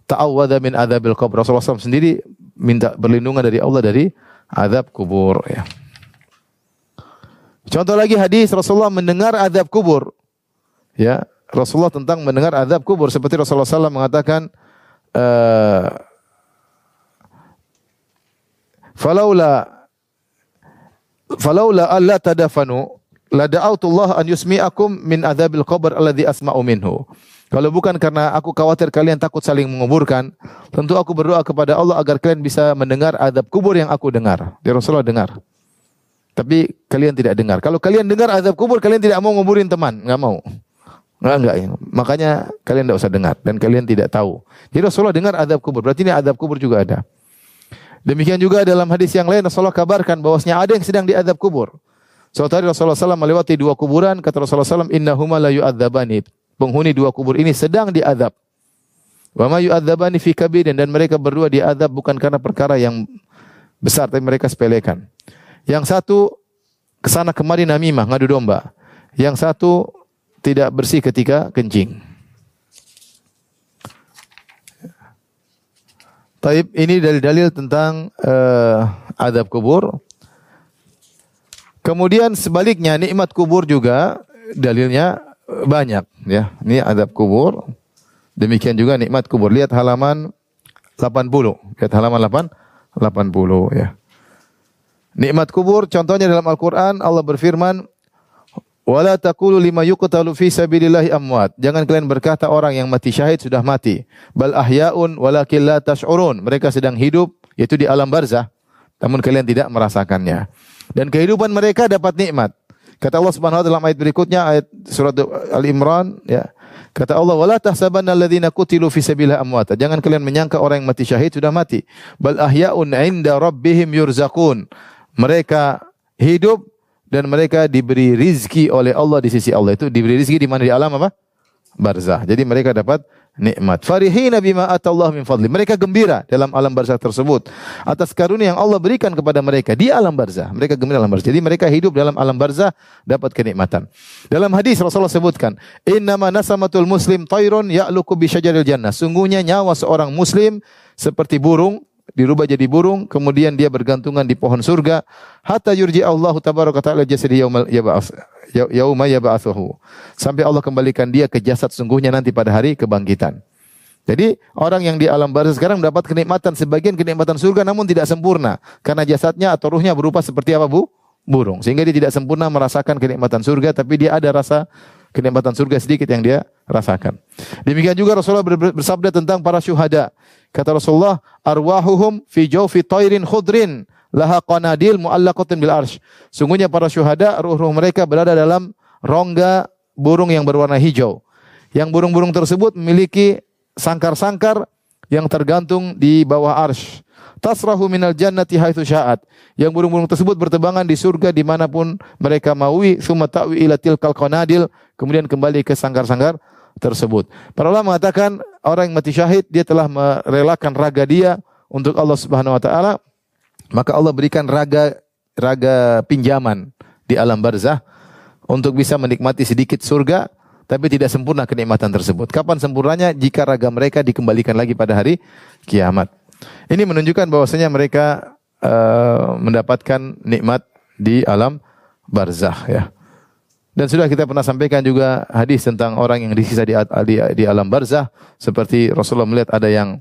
ta'awwadha min adabil kubur. Rasulullah SAW sendiri minta perlindungan dari Allah dari adab kubur ya. Contoh lagi hadis Rasulullah mendengar adab kubur. Ya, Rasulullah tentang mendengar adab kubur seperti Rasulullah SAW mengatakan uh, falaula falaula alla tadafanu la da'autullah an yusmi'akum min adzabil qabr alladhi asma'u minhu. Kalau bukan karena aku khawatir kalian takut saling menguburkan, tentu aku berdoa kepada Allah agar kalian bisa mendengar adab kubur yang aku dengar. Di Rasulullah dengar. Tapi kalian tidak dengar. Kalau kalian dengar adab kubur, kalian tidak mau nguburin teman, enggak mau. Enggak, enggak. Ya. Makanya kalian tidak usah dengar dan kalian tidak tahu. Jadi Rasulullah dengar adab kubur. Berarti ini adab kubur juga ada. Demikian juga dalam hadis yang lain Rasulullah kabarkan bahwasanya ada yang sedang diadab kubur. Suatu hari Rasulullah SAW melewati dua kuburan, kata Rasulullah SAW, Innahuma la yu'adzabani. Penghuni dua kubur ini sedang diadab. Wa ma yu'adzabani fi kabirin. Dan mereka berdua diadab bukan karena perkara yang besar, tapi mereka sepelekan. Yang satu ke sana kemari namimah, ngadu domba. Yang satu tidak bersih ketika kencing. Taib ini dalil-dalil tentang uh, adab kubur. Kemudian sebaliknya nikmat kubur juga dalilnya banyak ya. Ini adab kubur. Demikian juga nikmat kubur. Lihat halaman 80. Lihat halaman 8 80 ya. Nikmat kubur contohnya dalam Al-Qur'an Allah berfirman Wala taqulu lima yuqtalu fi sabilillahi amwat. Jangan kalian berkata orang yang mati syahid sudah mati. Bal ahyaun walakin la tash'urun. Mereka sedang hidup yaitu di alam barzah. Namun kalian tidak merasakannya. Dan kehidupan mereka dapat nikmat. Kata Allah Subhanahu wa taala dalam ayat berikutnya ayat surat Al-Imran ya. Kata Allah, "Wala tahsabanna alladziina qutilu fi sabilillahi amwata." Jangan kalian menyangka orang yang mati syahid sudah mati. Bal ahyaun 'inda rabbihim yurzaqun. Mereka hidup dan mereka diberi rizki oleh Allah di sisi Allah itu diberi rizki di mana di alam apa? Barzah. Jadi mereka dapat nikmat. Farihina bima atallah min fadli. Mereka gembira dalam alam barzah tersebut atas karunia yang Allah berikan kepada mereka di alam barzah. Mereka gembira dalam barzah. Jadi mereka hidup dalam alam barzah dapat kenikmatan. Dalam hadis Rasulullah sebutkan, "Innama nasamatul muslim tairun ya'luku bi syajaril jannah." Sungguhnya nyawa seorang muslim seperti burung dirubah jadi burung, kemudian dia bergantungan di pohon surga, hatta yurji Allah tabaraka taala jasadi yaumal yab'ats yauma yab'atsuhu. Sampai Allah kembalikan dia ke jasad sungguhnya nanti pada hari kebangkitan. Jadi orang yang di alam barzah sekarang mendapat kenikmatan sebagian kenikmatan surga namun tidak sempurna karena jasadnya atau ruhnya berupa seperti apa Bu? Burung. Sehingga dia tidak sempurna merasakan kenikmatan surga tapi dia ada rasa kenikmatan surga sedikit yang dia rasakan. Demikian juga Rasulullah bersabda tentang para syuhada. Kata Rasulullah, arwahuhum fi jawfi tairin khudrin laha qanadil muallaqatin bil arsh. Sungguhnya para syuhada ruh-ruh mereka berada dalam rongga burung yang berwarna hijau. Yang burung-burung tersebut memiliki sangkar-sangkar yang tergantung di bawah arsh. Tasrahu minal jannati haitsu sya'at. Yang burung-burung tersebut bertebangan di surga di mana pun mereka maui. Summa ta'wi ila tilkal qanadil. Kemudian kembali ke sangkar-sangkar tersebut. Para ulama mengatakan orang yang mati syahid dia telah merelakan raga dia untuk Allah Subhanahu wa taala, maka Allah berikan raga raga pinjaman di alam barzah untuk bisa menikmati sedikit surga tapi tidak sempurna kenikmatan tersebut. Kapan sempurnanya? Jika raga mereka dikembalikan lagi pada hari kiamat. Ini menunjukkan bahwasanya mereka uh, mendapatkan nikmat di alam barzah ya. Dan sudah kita pernah sampaikan juga hadis tentang orang yang disiksa di, di, di alam barzah seperti Rasulullah melihat ada yang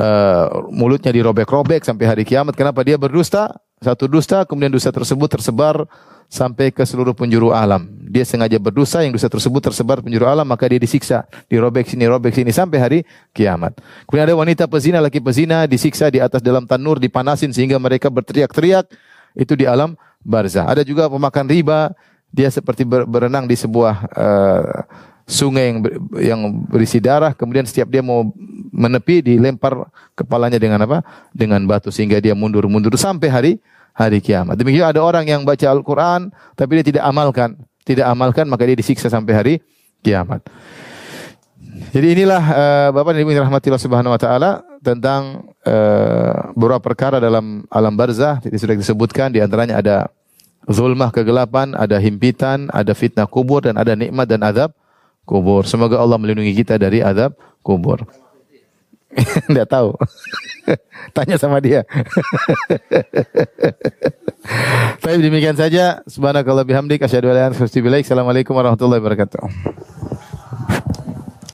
uh, mulutnya dirobek-robek sampai hari kiamat. Kenapa dia berdusta? Satu dusta, kemudian dusta tersebut tersebar sampai ke seluruh penjuru alam. Dia sengaja berdosa, yang dosa tersebut tersebar penjuru alam, maka dia disiksa, dirobek sini, robek sini sampai hari kiamat. Kemudian ada wanita pezina, laki pezina disiksa di atas dalam tanur, dipanasin sehingga mereka berteriak-teriak. Itu di alam barzah. Ada juga pemakan riba, dia seperti berenang di sebuah uh, sungai yang yang berisi darah. Kemudian setiap dia mau menepi dilempar kepalanya dengan apa? Dengan batu sehingga dia mundur-mundur sampai hari hari kiamat. Demikian ada orang yang baca Al-Qur'an tapi dia tidak amalkan. Tidak amalkan maka dia disiksa sampai hari kiamat. Jadi inilah uh, Bapak dan Ibu yang rahmatillah subhanahu wa taala tentang uh, beberapa perkara dalam alam barzah. Jadi sudah disebutkan di antaranya ada zulmah kegelapan, ada himpitan, ada fitnah kubur dan ada nikmat dan azab kubur. Semoga Allah melindungi kita dari azab kubur. Tidak tahu. Tanya sama dia. Baik demikian saja. Subhanakallah bihamdik asyhadu an la ilaha illa anta Assalamualaikum warahmatullahi wabarakatuh.